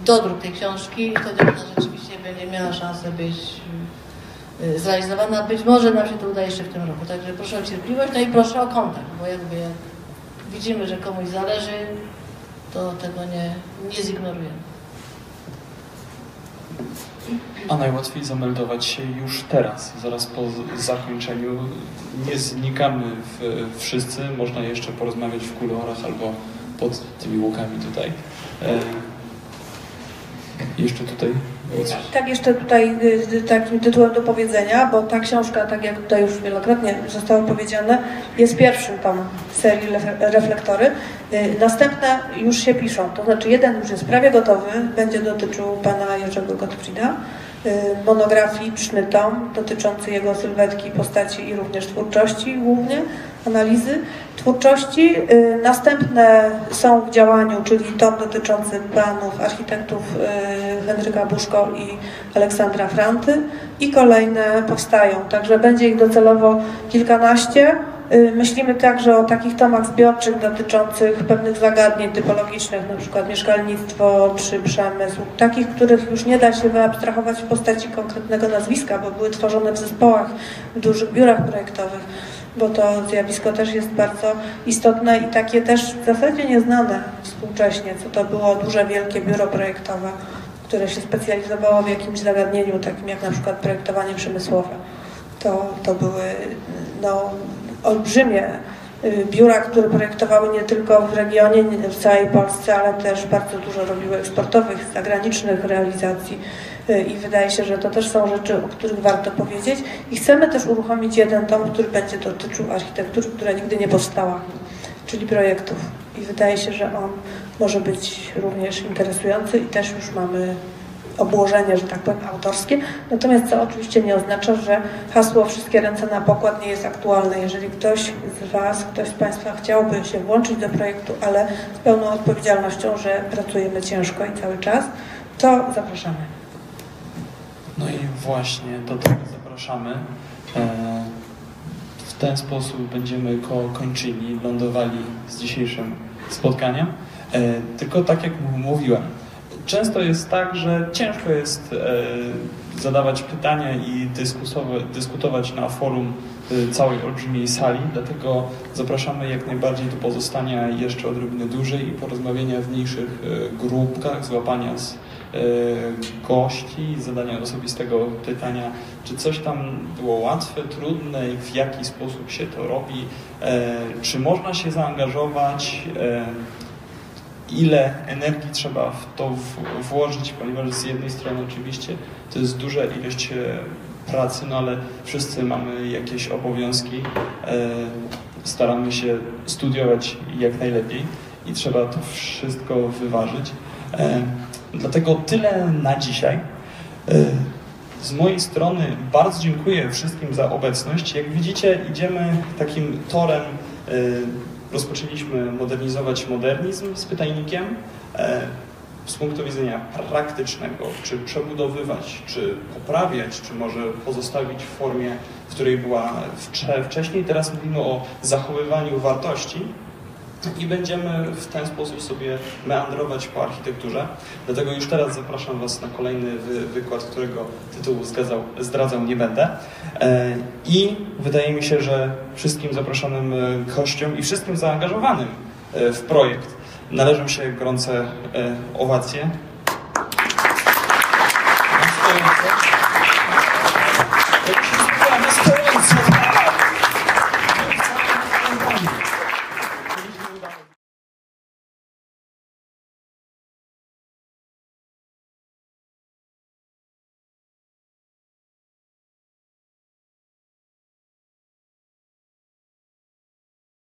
dodruk tej książki i wtedy ona rzeczywiście będzie miała szansę być yy, zrealizowana. Być może nam się to uda jeszcze w tym roku. Także proszę o cierpliwość, no i proszę o kontakt, bo jakby jak widzimy, że komuś zależy, to tego nie, nie zignorujemy. A najłatwiej zameldować się już teraz, zaraz po zakończeniu. Nie znikamy w, wszyscy, można jeszcze porozmawiać w kulorach albo pod tymi łukami tutaj. E, Jeszcze tutaj. Tak, jeszcze tutaj y, takim tytułem do powiedzenia, bo ta książka, tak jak tutaj już wielokrotnie zostało powiedziane, jest pierwszym tom serii Reflektory. Y, Następne już się piszą, to znaczy jeden już jest prawie gotowy, będzie dotyczył pana Jerzego Gottfrieda. Y, Monograficzny tom dotyczący jego sylwetki, postaci i również twórczości głównie, analizy twórczości. Y, Następne są w działaniu, czyli tom dotyczący planów architektów y, Henryka Buszko i Aleksandra Franty i kolejne powstają, także będzie ich docelowo kilkanaście. Y, Myślimy także o takich tomach zbiorczych dotyczących pewnych zagadnień typologicznych, przykład mieszkalnictwo czy przemysł, takich, których już nie da się wyabstrahować w postaci konkretnego nazwiska, bo były tworzone w zespołach, w dużych biurach projektowych bo to zjawisko też jest bardzo istotne i takie też w zasadzie nieznane współcześnie, co to było duże, wielkie biuro projektowe, które się specjalizowało w jakimś zagadnieniu, takim jak na przykład projektowanie przemysłowe. To, to były no, olbrzymie y, biura, które projektowały nie tylko w regionie, nie w całej Polsce, ale też bardzo dużo robiły eksportowych, zagranicznych realizacji Y, i wydaje się, że to też są rzeczy, o których warto powiedzieć. I chcemy też uruchomić jeden tom, który będzie dotyczył architektury, która nigdy nie powstała, czyli projektów. I wydaje się, że on może być również interesujący i też już mamy obłożenie, że tak powiem, autorskie. Natomiast co oczywiście nie oznacza, że hasło wszystkie ręce na pokład nie jest aktualne. Jeżeli ktoś z Was, ktoś z Państwa chciałby się włączyć do projektu, ale z pełną odpowiedzialnością, że pracujemy ciężko i cały czas, to zapraszamy. No i właśnie do tego zapraszamy. E, W ten sposób będziemy koło kończyni lądowali z dzisiejszym spotkaniem. E, Tylko tak jak mówiłem, często jest tak, że ciężko jest e, zadawać pytania i dyskutować na forum e, całej olbrzymiej sali, dlatego zapraszamy jak najbardziej do pozostania jeszcze odrobinę dłużej i porozmawiania w mniejszych e, grupkach, złapania z gości, zadania osobistego pytania, czy coś tam było łatwe, trudne w jaki sposób się to robi, czy można się zaangażować, ile energii trzeba w to włożyć, ponieważ z jednej strony oczywiście to jest duża ilość e, pracy, no ale wszyscy mamy jakieś obowiązki, e, staramy się studiować jak najlepiej i trzeba to wszystko wyważyć. E, Dlatego tyle na dzisiaj. Z mojej strony bardzo dziękuję wszystkim za obecność. Jak widzicie, idziemy takim torem. Rozpoczęliśmy modernizować modernizm z pytajnikiem. E, Z punktu widzenia praktycznego, czy przebudowywać, czy poprawiać, czy może pozostawić w formie, w której była wcze- wcześniej. Teraz mówimy o zachowywaniu wartości i będziemy w ten sposób sobie meandrować po architekturze. Dlatego już teraz zapraszam Was na kolejny wy wykład, którego tytułu zgadzał, zdradzał nie będę. E, I wydaje mi się, że wszystkim zaproszonym e, gościom i wszystkim zaangażowanym e, w projekt należą się gorące e, owacje.